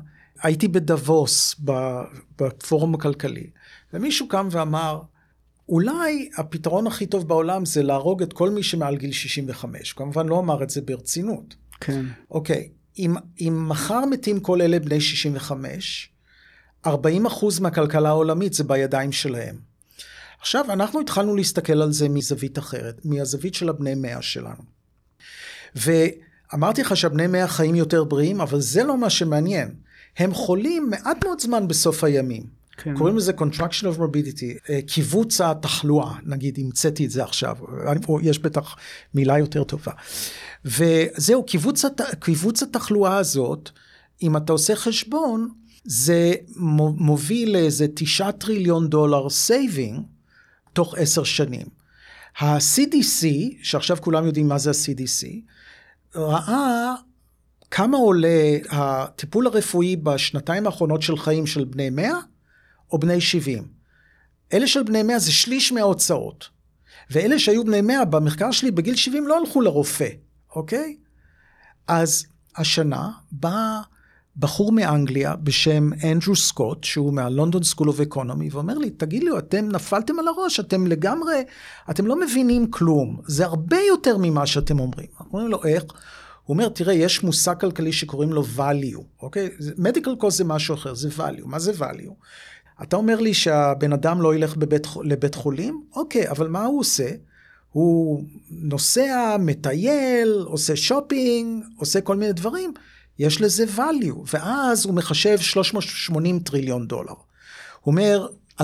הייתי בדבוס, בפורום הכלכלי, ומישהו קם ואמר, אולי הפתרון הכי טוב בעולם זה להרוג את כל מי שמעל גיל 65. כמובן לא אמר את זה ברצינות. כן. אוקיי, אם, אם מחר מתים כל אלה בני 65, 40 אחוז מהכלכלה העולמית זה בידיים שלהם. עכשיו, אנחנו התחלנו להסתכל על זה מזווית אחרת, מהזווית של הבני מאה שלנו. ואמרתי לך שהבני מאה חיים יותר בריאים, אבל זה לא מה שמעניין. הם חולים מעט מאוד זמן בסוף הימים. כן. קוראים לזה contraction of morbidity, אה, קיבוץ התחלואה, נגיד, המצאתי את זה עכשיו, יש בטח מילה יותר טובה. וזהו, קיבוץ, הת... קיבוץ התחלואה הזאת, אם אתה עושה חשבון, זה מוביל לאיזה תשעה טריליון דולר saving תוך עשר שנים. ה-CDC, שעכשיו כולם יודעים מה זה ה-CDC, ראה כמה עולה הטיפול הרפואי בשנתיים האחרונות של חיים של בני 100 או בני 70. אלה של בני 100 זה שליש מההוצאות. ואלה שהיו בני 100 במחקר שלי בגיל 70 לא הלכו לרופא, אוקיי? אז השנה בא בחור מאנגליה בשם אנדרו סקוט, שהוא מה-London School of Economy, ואומר לי, תגיד לי, אתם נפלתם על הראש, אתם לגמרי, אתם לא מבינים כלום, זה הרבה יותר ממה שאתם אומרים. אנחנו אומרים לו, איך? הוא אומר, תראה, יש מושג כלכלי שקוראים לו value, אוקיי? medical cost זה משהו אחר, זה value. מה זה value? אתה אומר לי שהבן אדם לא ילך בבית, לבית חולים? אוקיי, אבל מה הוא עושה? הוא נוסע, מטייל, עושה שופינג, עושה כל מיני דברים. יש לזה value, ואז הוא מחשב 380 טריליון דולר. הוא אומר, 10%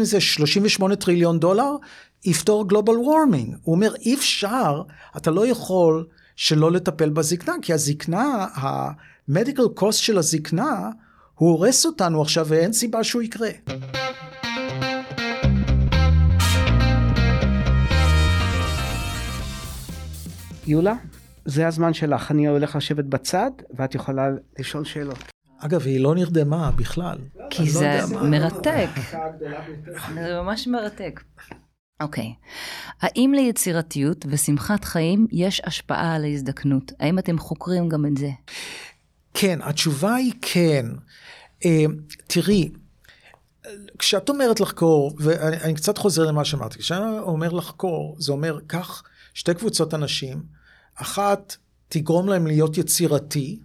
מזה, 38 טריליון דולר, יפתור global warming. הוא אומר, אי אפשר, אתה לא יכול שלא לטפל בזקנה, כי הזקנה, ה-medical cost של הזקנה, הוא הורס אותנו עכשיו ואין סיבה שהוא יקרה. יולה, זה הזמן שלך, אני הולך לשבת בצד ואת יכולה לשאול שאלות. אגב, היא לא נרדמה בכלל. כי זה לא מרתק. זה ממש מרתק. אוקיי. Okay. האם ליצירתיות ושמחת חיים יש השפעה על ההזדקנות? האם אתם חוקרים גם את זה? כן, התשובה היא כן. Uh, תראי, כשאת אומרת לחקור, ואני קצת חוזר למה שאמרתי, כשאני אומר לחקור, זה אומר, קח שתי קבוצות אנשים, אחת תגרום להם להיות יצירתי,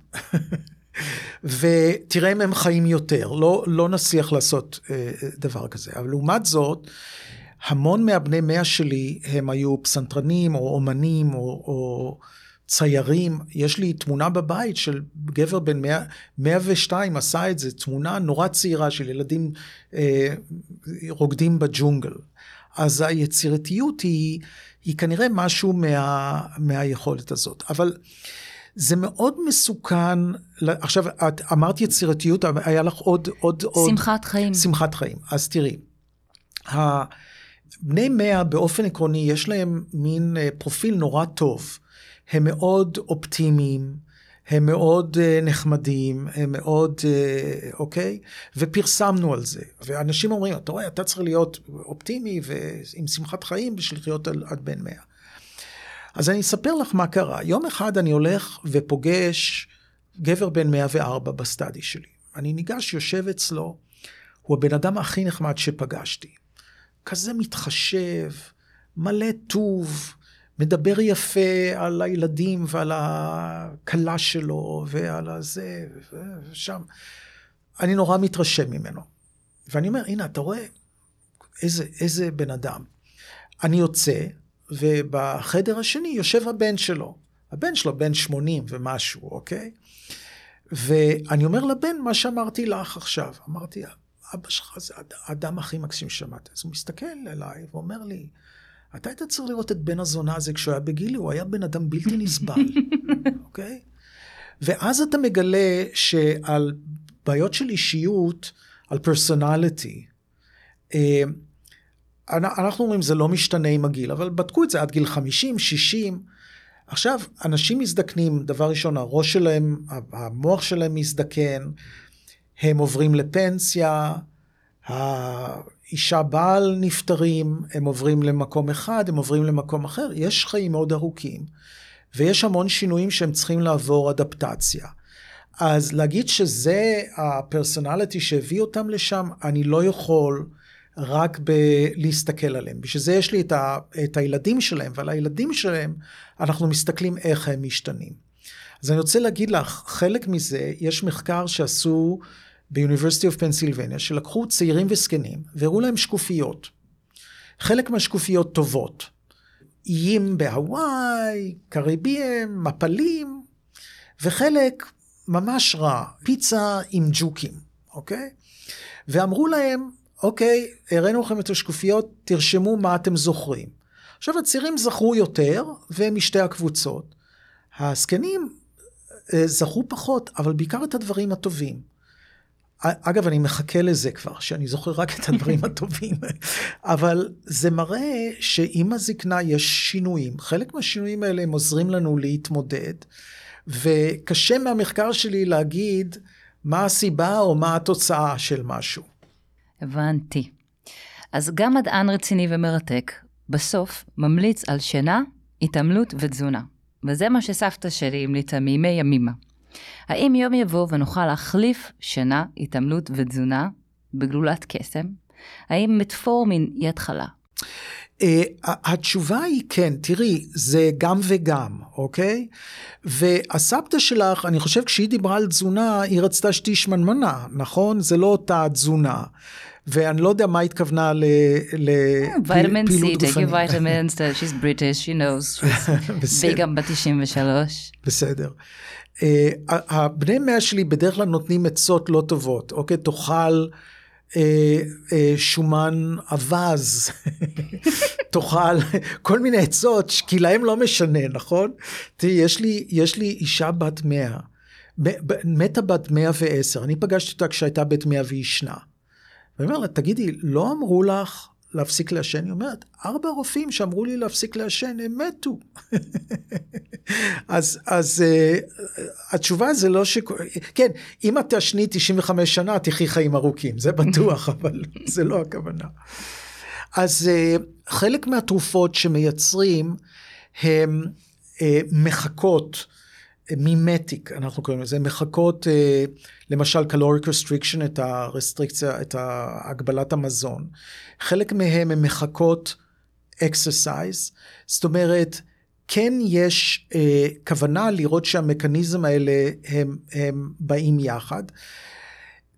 ותראה אם הם חיים יותר, לא, לא נצליח לעשות uh, דבר כזה. אבל לעומת זאת, המון מהבני מאה שלי הם היו פסנתרנים או אומנים או, או ציירים. יש לי תמונה בבית של גבר בן 100, 102 עשה את זה, תמונה נורא צעירה של ילדים אה, רוקדים בג'ונגל. אז היצירתיות היא, היא כנראה משהו מה, מהיכולת הזאת. אבל זה מאוד מסוכן, עכשיו את אמרת יצירתיות, היה לך עוד, עוד, עוד... שמחת חיים. שמחת חיים. אז תראי, בני מאה באופן עקרוני יש להם מין אה, פרופיל נורא טוב. הם מאוד אופטימיים, הם מאוד uh, נחמדים, הם מאוד, uh, אוקיי? ופרסמנו על זה. ואנשים אומרים, אתה רואה, אתה צריך להיות אופטימי ועם שמחת חיים בשביל לחיות עד בן מאה. אז אני אספר לך מה קרה. יום אחד אני הולך ופוגש גבר בן 104 בסטאדי שלי. אני ניגש, יושב אצלו, הוא הבן אדם הכי נחמד שפגשתי. כזה מתחשב, מלא טוב, מדבר יפה על הילדים ועל הכלה שלו ועל הזה ושם. אני נורא מתרשם ממנו. ואני אומר, הנה, אתה רואה איזה, איזה בן אדם. אני יוצא, ובחדר השני יושב הבן שלו. הבן שלו בן 80 ומשהו, אוקיי? ואני אומר לבן מה שאמרתי לך עכשיו. אמרתי, אבא שלך זה האדם הכי מקסים ששמעת. אז הוא מסתכל אליי ואומר לי, אתה היית צריך לראות את בן הזונה הזה כשהוא היה בגילי, הוא היה בן אדם בלתי נסבל, אוקיי? okay? ואז אתה מגלה שעל בעיות של אישיות, על פרסונליטי, אה, אנחנו אומרים זה לא משתנה עם הגיל, אבל בדקו את זה עד גיל 50, 60, עכשיו, אנשים מזדקנים, דבר ראשון, הראש שלהם, המוח שלהם מזדקן, הם עוברים לפנסיה, האישה בעל נפטרים, הם עוברים למקום אחד, הם עוברים למקום אחר, יש חיים מאוד ארוכים, ויש המון שינויים שהם צריכים לעבור אדפטציה. אז להגיד שזה הפרסונליטי שהביא אותם לשם, אני לא יכול רק בלהסתכל עליהם. בשביל זה יש לי את, ה, את הילדים שלהם, ועל הילדים שלהם אנחנו מסתכלים איך הם משתנים. אז אני רוצה להגיד לך, חלק מזה, יש מחקר שעשו ב-University of Pennsylvania, שלקחו צעירים וזקנים והראו להם שקופיות. חלק מהשקופיות טובות. איים בהוואי, קריביהם, מפלים, וחלק ממש רע, פיצה עם ג'וקים, אוקיי? ואמרו להם, אוקיי, הראינו לכם את השקופיות, תרשמו מה אתם זוכרים. עכשיו הצעירים זכרו יותר, והם משתי הקבוצות. הזקנים אה, זכרו פחות, אבל בעיקר את הדברים הטובים. אגב, אני מחכה לזה כבר, שאני זוכר רק את הדברים הטובים. אבל זה מראה שעם הזקנה יש שינויים. חלק מהשינויים האלה הם עוזרים לנו להתמודד, וקשה מהמחקר שלי להגיד מה הסיבה או מה התוצאה של משהו. הבנתי. אז גם מדען רציני ומרתק, בסוף ממליץ על שינה, התעמלות ותזונה. וזה מה שסבתא שלי המליצה מימי ימימה. האם יום יבוא ונוכל להחליף שינה, התעמלות ותזונה בגלולת קסם? האם מטפורמין היא התחלה? Uh, התשובה היא כן, תראי, זה גם וגם, אוקיי? והסבתא שלך, אני חושב כשהיא דיברה על תזונה, היא רצתה שתהיי שמנמנה, נכון? זה לא אותה תזונה. ואני לא יודע מה התכוונה לפעילות גופנית. your vitamins, she's British, she knows. והיא גם בת 93. בסדר. אה, הבני מאה שלי בדרך כלל נותנים עצות לא טובות, אוקיי? תאכל אה, אה, שומן אווז, תאכל כל מיני עצות, כי להם לא משנה, נכון? תראי, יש יש לי אישה בת מאה, מתה בת מאה ועשר, אני פגשתי אותה כשהייתה בת מאה וישנה. ואני אומר לה, תגידי, לא אמרו לך להפסיק לעשן? היא אומרת, ארבע רופאים שאמרו לי להפסיק לעשן, הם מתו. אז, אז uh, התשובה זה לא ש... כן, אם את תעשני 95 שנה, תחי חיים ארוכים, זה בטוח, אבל זה לא הכוונה. אז uh, חלק מהתרופות שמייצרים הם uh, מחקות מימטיק, אנחנו קוראים לזה, מחקות למשל caloric restriction, את הרסטריקציה, את הגבלת המזון. חלק מהם הם מחקות exercise, זאת אומרת, כן יש אה, כוונה לראות שהמכניזם האלה הם, הם באים יחד.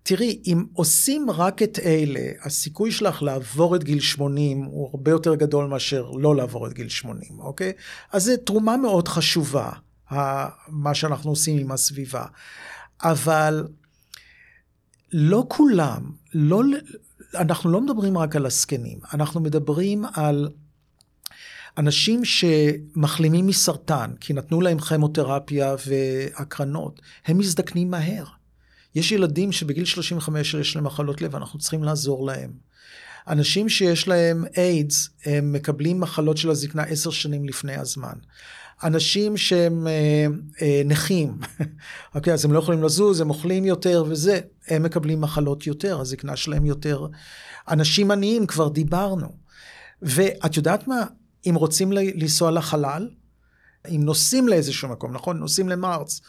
תראי, אם עושים רק את אלה, הסיכוי שלך לעבור את גיל 80 הוא הרבה יותר גדול מאשר לא לעבור את גיל 80, אוקיי? אז זו תרומה מאוד חשובה, מה שאנחנו עושים עם הסביבה. אבל לא כולם, לא, אנחנו לא מדברים רק על הזקנים, אנחנו מדברים על אנשים שמחלימים מסרטן, כי נתנו להם כימותרפיה והקרנות, הם מזדקנים מהר. יש ילדים שבגיל 35 יש להם מחלות לב, אנחנו צריכים לעזור להם. אנשים שיש להם איידס, הם מקבלים מחלות של הזקנה עשר שנים לפני הזמן. אנשים שהם אה, אה, נכים, אוקיי, אז הם לא יכולים לזוז, הם אוכלים יותר וזה, הם מקבלים מחלות יותר, הזקנה שלהם יותר. אנשים עניים, כבר דיברנו. ואת יודעת מה? אם רוצים לנסוע לחלל, אם נוסעים לאיזשהו מקום, נכון? נוסעים למרץ,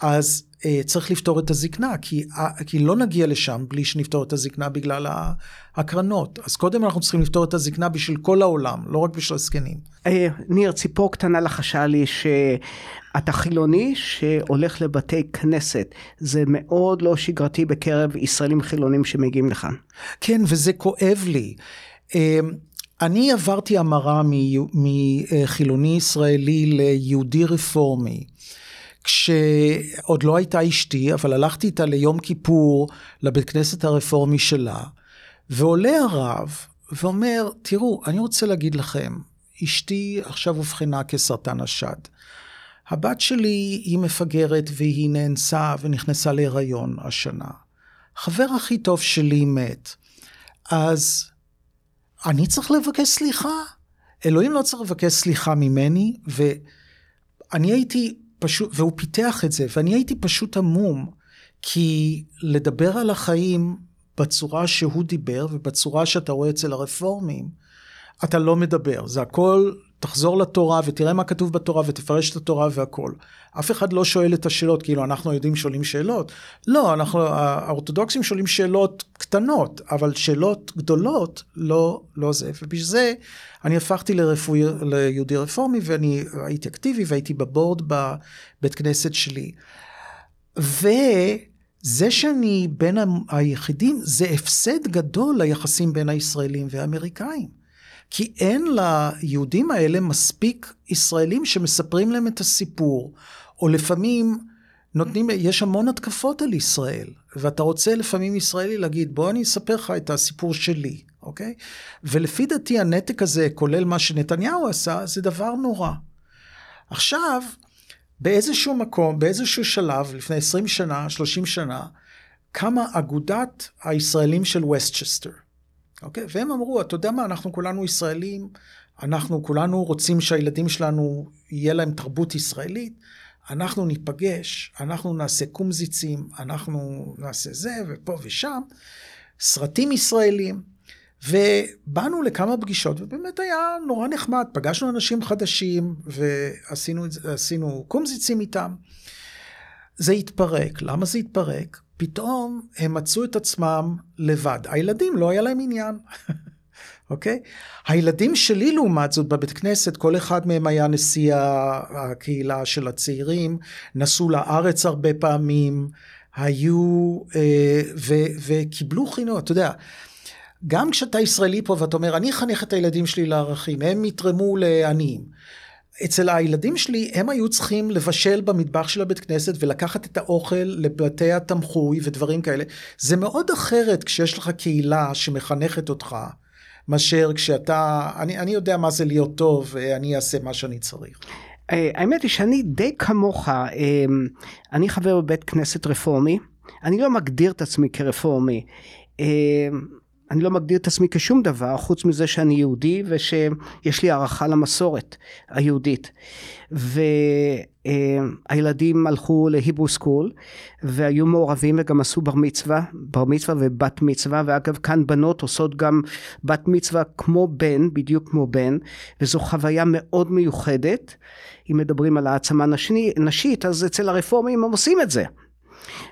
אז אה, צריך לפתור את הזקנה, כי, אה, כי לא נגיע לשם בלי שנפתור את הזקנה בגלל הקרנות. אז קודם אנחנו צריכים לפתור את הזקנה בשביל כל העולם, לא רק בשביל הזקנים. אה, ניר, ציפור קטנה לחשה לי שאתה חילוני שהולך לבתי כנסת. זה מאוד לא שגרתי בקרב ישראלים חילונים שמגיעים לכאן. כן, וזה כואב לי. אה, אני עברתי המרה מחילוני ישראלי ליהודי רפורמי. כשעוד לא הייתה אשתי, אבל הלכתי איתה ליום כיפור לבית כנסת הרפורמי שלה, ועולה הרב ואומר, תראו, אני רוצה להגיד לכם, אשתי עכשיו אובחנה כסרטן השד. הבת שלי היא מפגרת והיא נאנסה ונכנסה להיריון השנה. חבר הכי טוב שלי מת. אז אני צריך לבקש סליחה? אלוהים לא צריך לבקש סליחה ממני, ו... אני הייתי פשוט, והוא פיתח את זה, ואני הייתי פשוט המום, כי לדבר על החיים בצורה שהוא דיבר ובצורה שאתה רואה אצל הרפורמים, אתה לא מדבר, זה הכל, תחזור לתורה ותראה מה כתוב בתורה ותפרש את התורה והכל. אף אחד לא שואל את השאלות, כאילו אנחנו היהודים שואלים שאלות. לא, אנחנו, האורתודוקסים שואלים שאלות קטנות, אבל שאלות גדולות, לא, לא זה. ובשביל זה אני הפכתי לרפואי, ליהודי רפורמי ואני הייתי אקטיבי והייתי בבורד בבית כנסת שלי. וזה שאני בין היחידים, זה הפסד גדול ליחסים בין הישראלים והאמריקאים. כי אין ליהודים האלה מספיק ישראלים שמספרים להם את הסיפור, או לפעמים נותנים, יש המון התקפות על ישראל, ואתה רוצה לפעמים ישראלי להגיד, בוא אני אספר לך את הסיפור שלי, אוקיי? ולפי דעתי הנתק הזה, כולל מה שנתניהו עשה, זה דבר נורא. עכשיו, באיזשהו מקום, באיזשהו שלב, לפני 20 שנה, 30 שנה, קמה אגודת הישראלים של וסטצ'סטר. אוקיי? והם אמרו, אתה יודע מה, אנחנו כולנו ישראלים, אנחנו כולנו רוצים שהילדים שלנו, יהיה להם תרבות ישראלית, אנחנו ניפגש, אנחנו נעשה קומזיצים, אנחנו נעשה זה ופה ושם, סרטים ישראלים, ובאנו לכמה פגישות, ובאמת היה נורא נחמד, פגשנו אנשים חדשים, ועשינו קומזיצים איתם. זה התפרק. למה זה התפרק? פתאום הם מצאו את עצמם לבד. הילדים לא היה להם עניין, אוקיי? okay? הילדים שלי לעומת זאת בבית כנסת, כל אחד מהם היה נשיא הקהילה של הצעירים, נסעו לארץ הרבה פעמים, היו אה, ו, וקיבלו חינוך, אתה יודע. גם כשאתה ישראלי פה ואתה אומר, אני אחנך את הילדים שלי לערכים, הם יתרמו לעניים. אצל הילדים שלי הם היו צריכים לבשל במטבח של הבית כנסת ולקחת את האוכל לבתי התמחוי ודברים כאלה. זה מאוד אחרת כשיש לך קהילה שמחנכת אותך, מאשר כשאתה, אני, אני יודע מה זה להיות טוב ואני אעשה מה שאני צריך. אה, האמת היא שאני די כמוך, אה, אני חבר בבית כנסת רפורמי, אני לא מגדיר את עצמי כרפורמי. אני לא מגדיר את עצמי כשום דבר חוץ מזה שאני יהודי ושיש לי הערכה למסורת היהודית. והילדים הלכו להיברו סקול והיו מעורבים וגם עשו בר מצווה, בר מצווה ובת מצווה ואגב כאן בנות עושות גם בת מצווה כמו בן, בדיוק כמו בן וזו חוויה מאוד מיוחדת. אם מדברים על העצמה נשית אז אצל הרפורמים הם עושים את זה.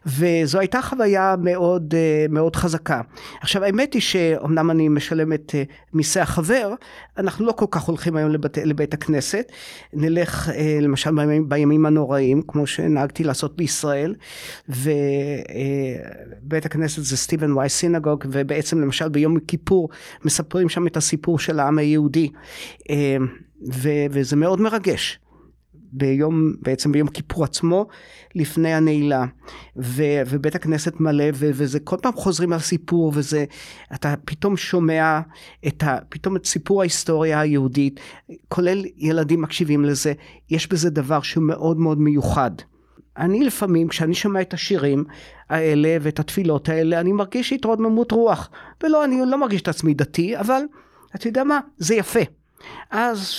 וזו הייתה חוויה מאוד אה, מאוד חזקה. עכשיו האמת היא שאומנם אני משלם את אה, מיסי החבר, אנחנו לא כל כך הולכים היום לבית, לבית הכנסת, נלך אה, למשל בימים, בימים הנוראים, כמו שנהגתי לעשות בישראל, ובית הכנסת זה סטיבן וואי סינגוג, ובעצם למשל ביום כיפור מספרים שם את הסיפור של העם היהודי, וזה מאוד מרגש. ביום, בעצם ביום כיפור עצמו, לפני הנעילה. ו, ובית הכנסת מלא, ו, וזה כל פעם חוזרים על סיפור, וזה, אתה פתאום שומע את ה... פתאום את סיפור ההיסטוריה היהודית, כולל ילדים מקשיבים לזה, יש בזה דבר שהוא מאוד מאוד מיוחד. אני לפעמים, כשאני שומע את השירים האלה ואת התפילות האלה, אני מרגיש התרוממות רוח. ולא, אני לא מרגיש את עצמי דתי, אבל אתה יודע מה? זה יפה. אז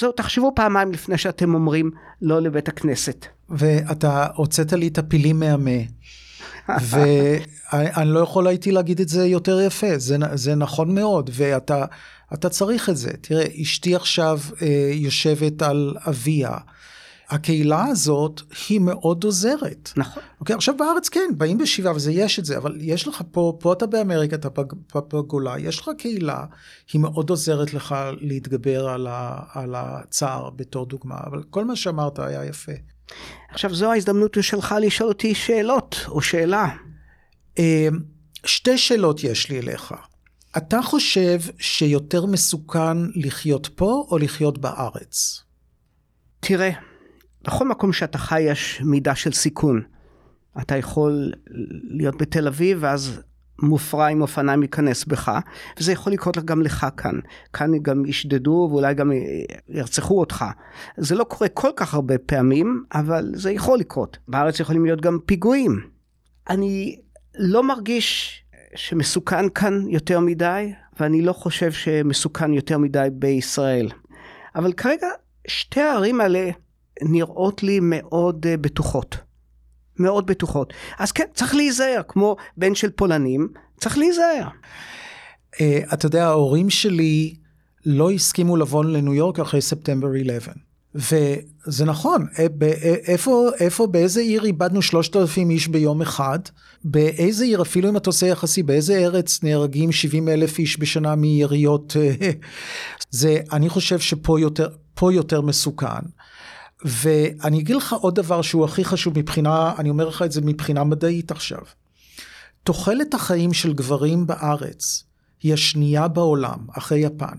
זהו, תחשבו פעמיים לפני שאתם אומרים לא לבית הכנסת. ואתה הוצאת לי את הפילים מהמה. ואני לא יכול הייתי להגיד את זה יותר יפה, זה, זה נכון מאוד, ואתה צריך את זה. תראה, אשתי עכשיו אה, יושבת על אביה. הקהילה הזאת היא מאוד עוזרת. נכון. אוקיי, עכשיו בארץ כן, באים בשבעה וזה, יש את זה, אבל יש לך פה, פה אתה באמריקה, אתה בגולה, יש לך קהילה, היא מאוד עוזרת לך להתגבר על, ה, על הצער בתור דוגמה, אבל כל מה שאמרת היה יפה. עכשיו זו ההזדמנות שלך לשאול אותי שאלות, או שאלה. אמ, שתי שאלות יש לי אליך. אתה חושב שיותר מסוכן לחיות פה או לחיות בארץ? תראה, בכל מקום שאתה חי יש מידה של סיכון. אתה יכול להיות בתל אביב ואז מופרע עם אופניים ייכנס בך, וזה יכול לקרות גם לך כאן. כאן גם ישדדו ואולי גם ירצחו אותך. זה לא קורה כל כך הרבה פעמים, אבל זה יכול לקרות. בארץ יכולים להיות גם פיגועים. אני לא מרגיש שמסוכן כאן יותר מדי, ואני לא חושב שמסוכן יותר מדי בישראל. אבל כרגע שתי הערים האלה נראות לי מאוד אה, בטוחות. מאוד בטוחות. אז כן, צריך להיזהר, כמו בן של פולנים, צריך להיזהר. אה, אתה יודע, ההורים שלי לא הסכימו לבוא לניו יורק אחרי ספטמבר 11. וזה נכון, אה, איפה, איפה, באיזה עיר איבדנו 3,000 איש ביום אחד? באיזה עיר, אפילו אם אתה עושה יחסי, באיזה ארץ נהרגים 70 אלף איש בשנה מיריות? זה, אני חושב שפה יותר, יותר מסוכן. ואני אגיד לך עוד דבר שהוא הכי חשוב מבחינה, אני אומר לך את זה מבחינה מדעית עכשיו. תוחלת החיים של גברים בארץ היא השנייה בעולם, אחרי יפן.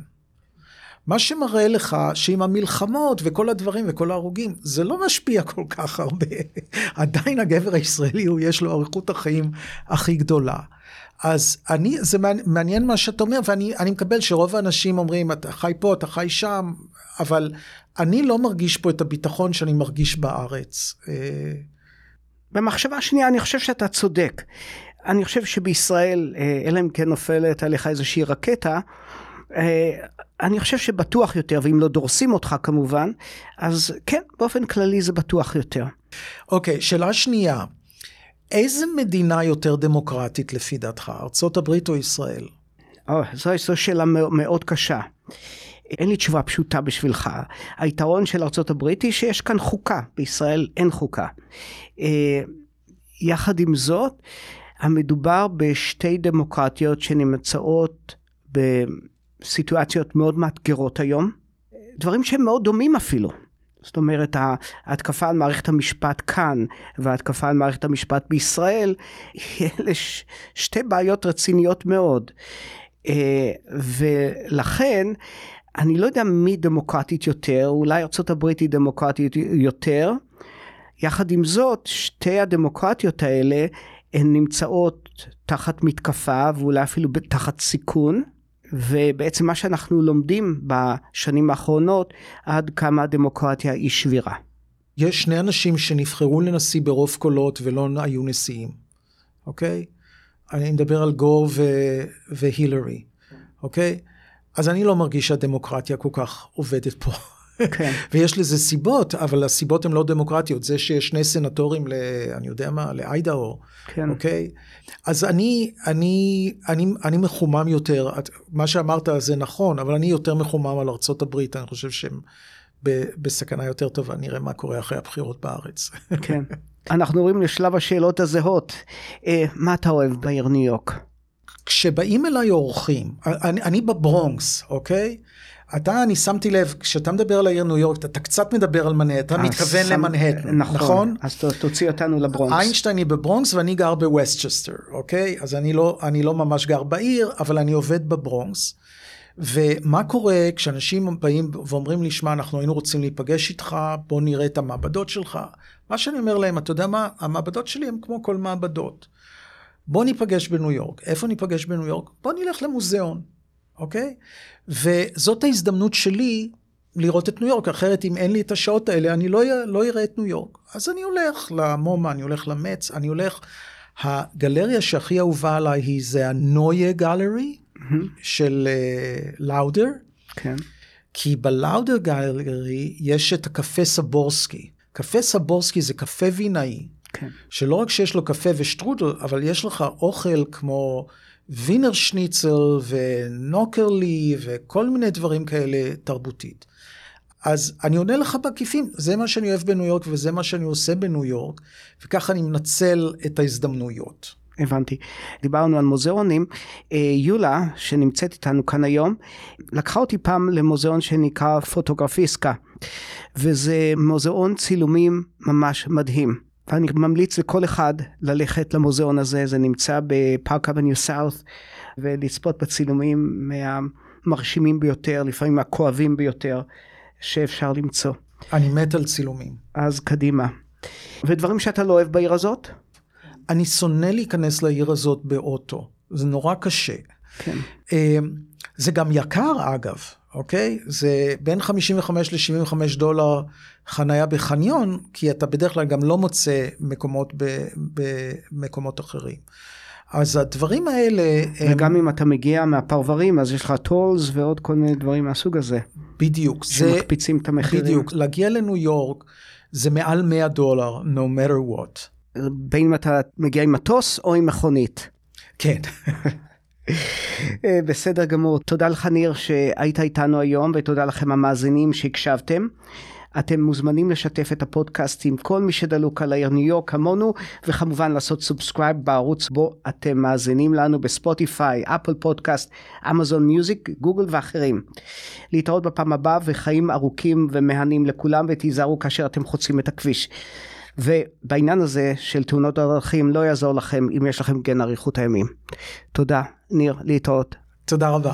מה שמראה לך שעם המלחמות וכל הדברים וכל ההרוגים, זה לא משפיע כל כך הרבה. עדיין הגבר הישראלי, הוא יש לו אריכות החיים הכי גדולה. אז אני, זה מעניין מה שאתה אומר, ואני מקבל שרוב האנשים אומרים, אתה חי פה, אתה חי שם, אבל אני לא מרגיש פה את הביטחון שאני מרגיש בארץ. אה, במחשבה שנייה, אני חושב שאתה צודק. אני חושב שבישראל, אה, אלא אם כן נופלת עליך איזושהי רקטה, אה, אני חושב שבטוח יותר, ואם לא דורסים אותך כמובן, אז כן, באופן כללי זה בטוח יותר. אוקיי, okay, שאלה שנייה. איזה מדינה יותר דמוקרטית לפי דעתך, ארה"ב או ישראל? Oh, זו, זו שאלה מאוד קשה. אין לי תשובה פשוטה בשבילך. היתרון של ארה"ב היא שיש כאן חוקה, בישראל אין חוקה. אה, יחד עם זאת, המדובר בשתי דמוקרטיות שנמצאות בסיטואציות מאוד מאתגרות היום, דברים שהם מאוד דומים אפילו. זאת אומרת, ההתקפה על מערכת המשפט כאן וההתקפה על מערכת המשפט בישראל, אלה שתי בעיות רציניות מאוד. אה, ולכן, אני לא יודע מי דמוקרטית יותר, אולי ארה"ב היא דמוקרטית יותר. יחד עם זאת, שתי הדמוקרטיות האלה הן נמצאות תחת מתקפה ואולי אפילו תחת סיכון. ובעצם מה שאנחנו לומדים בשנים האחרונות, עד כמה הדמוקרטיה היא שבירה. יש שני אנשים שנבחרו לנשיא ברוב קולות ולא היו נשיאים, אוקיי? אני מדבר על גור והילרי, אוקיי? אז אני לא מרגיש שהדמוקרטיה כל כך עובדת פה. כן. ויש לזה סיבות, אבל הסיבות הן לא דמוקרטיות. זה שיש שני סנטורים ל... אני יודע מה, לאיידאו, כן. אוקיי? אז אני, אני, אני, אני מחומם יותר, מה שאמרת זה נכון, אבל אני יותר מחומם על ארצות הברית, אני חושב שהם בסכנה יותר טובה, נראה מה קורה אחרי הבחירות בארץ. כן. אנחנו עוברים לשלב השאלות הזהות. אה, מה אתה אוהב בעיר ניו יורק? כשבאים אליי אורחים, אני, אני בברונקס, אוקיי? אתה, אני שמתי לב, כשאתה מדבר על העיר ניו יורק, אתה קצת מדבר על מנהטן, אתה מתכוון שם... למנהטן, נכון? נכון? אז תוציא אותנו לברונקס. איינשטיין היא בברונקס ואני גר בווסטצ'סטר, אוקיי? אז אני לא, אני לא ממש גר בעיר, אבל אני עובד בברונקס. ומה קורה כשאנשים באים ואומרים לי, שמע, אנחנו היינו רוצים להיפגש איתך, בוא נראה את המעבדות שלך. מה שאני אומר להם, אתה יודע מה, המעבדות שלי הן כמו כל מעבדות. בוא ניפגש בניו יורק. איפה ניפגש בניו יורק? בוא נלך למוזיאון. אוקיי? וזאת ההזדמנות שלי לראות את ניו יורק, אחרת אם אין לי את השעות האלה, אני לא, לא אראה את ניו יורק. אז אני הולך למומה, אני הולך למץ, אני הולך... הגלריה שהכי אהובה עליי היא זה הנויה גלרי mm-hmm. של לאודר. Uh, כן. כי בלאודר גלרי יש את הקפה סבורסקי. קפה סבורסקי זה קפה וינאי. כן. שלא רק שיש לו קפה ושטרודל, אבל יש לך אוכל כמו וינר שניצל ונוקרלי וכל מיני דברים כאלה תרבותית. אז אני עונה לך בעקיפין, זה מה שאני אוהב בניו יורק וזה מה שאני עושה בניו יורק, וככה אני מנצל את ההזדמנויות. הבנתי. דיברנו על מוזיאונים. אה, יולה, שנמצאת איתנו כאן היום, לקחה אותי פעם למוזיאון שנקרא פוטוגרפיסקה, וזה מוזיאון צילומים ממש מדהים. ואני ממליץ לכל אחד ללכת למוזיאון הזה, זה נמצא בפארק אבניו סאות' ולצפות בצילומים מהמרשימים ביותר, לפעמים הכואבים ביותר שאפשר למצוא. אני מת על צילומים. אז קדימה. ודברים שאתה לא אוהב בעיר הזאת? אני שונא להיכנס לעיר הזאת באוטו, זה נורא קשה. כן. אמ, זה גם יקר אגב, אוקיי? זה בין 55 ל-75 דולר חנייה בחניון, כי אתה בדרך כלל גם לא מוצא מקומות במקומות אחרים. אז הדברים האלה... וגם הם... אם אתה מגיע מהפרברים, אז יש לך טולס ועוד כל מיני דברים מהסוג הזה. בדיוק. שמקפיצים את המחירים. בדיוק. להגיע לניו יורק זה מעל 100 דולר, no matter what. בין אם אתה מגיע עם מטוס או עם מכונית. כן. אה, בסדר גמור. תודה לך ניר שהיית איתנו היום ותודה לכם המאזינים שהקשבתם. אתם מוזמנים לשתף את הפודקאסט עם כל מי שדלוק על העיר ניו יורק כמונו, וכמובן לעשות subscribe בערוץ בו אתם מאזינים לנו בספוטיפיי, אפל פודקאסט, אמזון מיוזיק, גוגל ואחרים. להתראות בפעם הבאה וחיים ארוכים ומהנים לכולם ותיזהרו כאשר אתם חוצים את הכביש. ובעניין הזה של תאונות הדרכים לא יעזור לכם אם יש לכם גן אריכות הימים. תודה, ניר, להתראות. תודה רבה.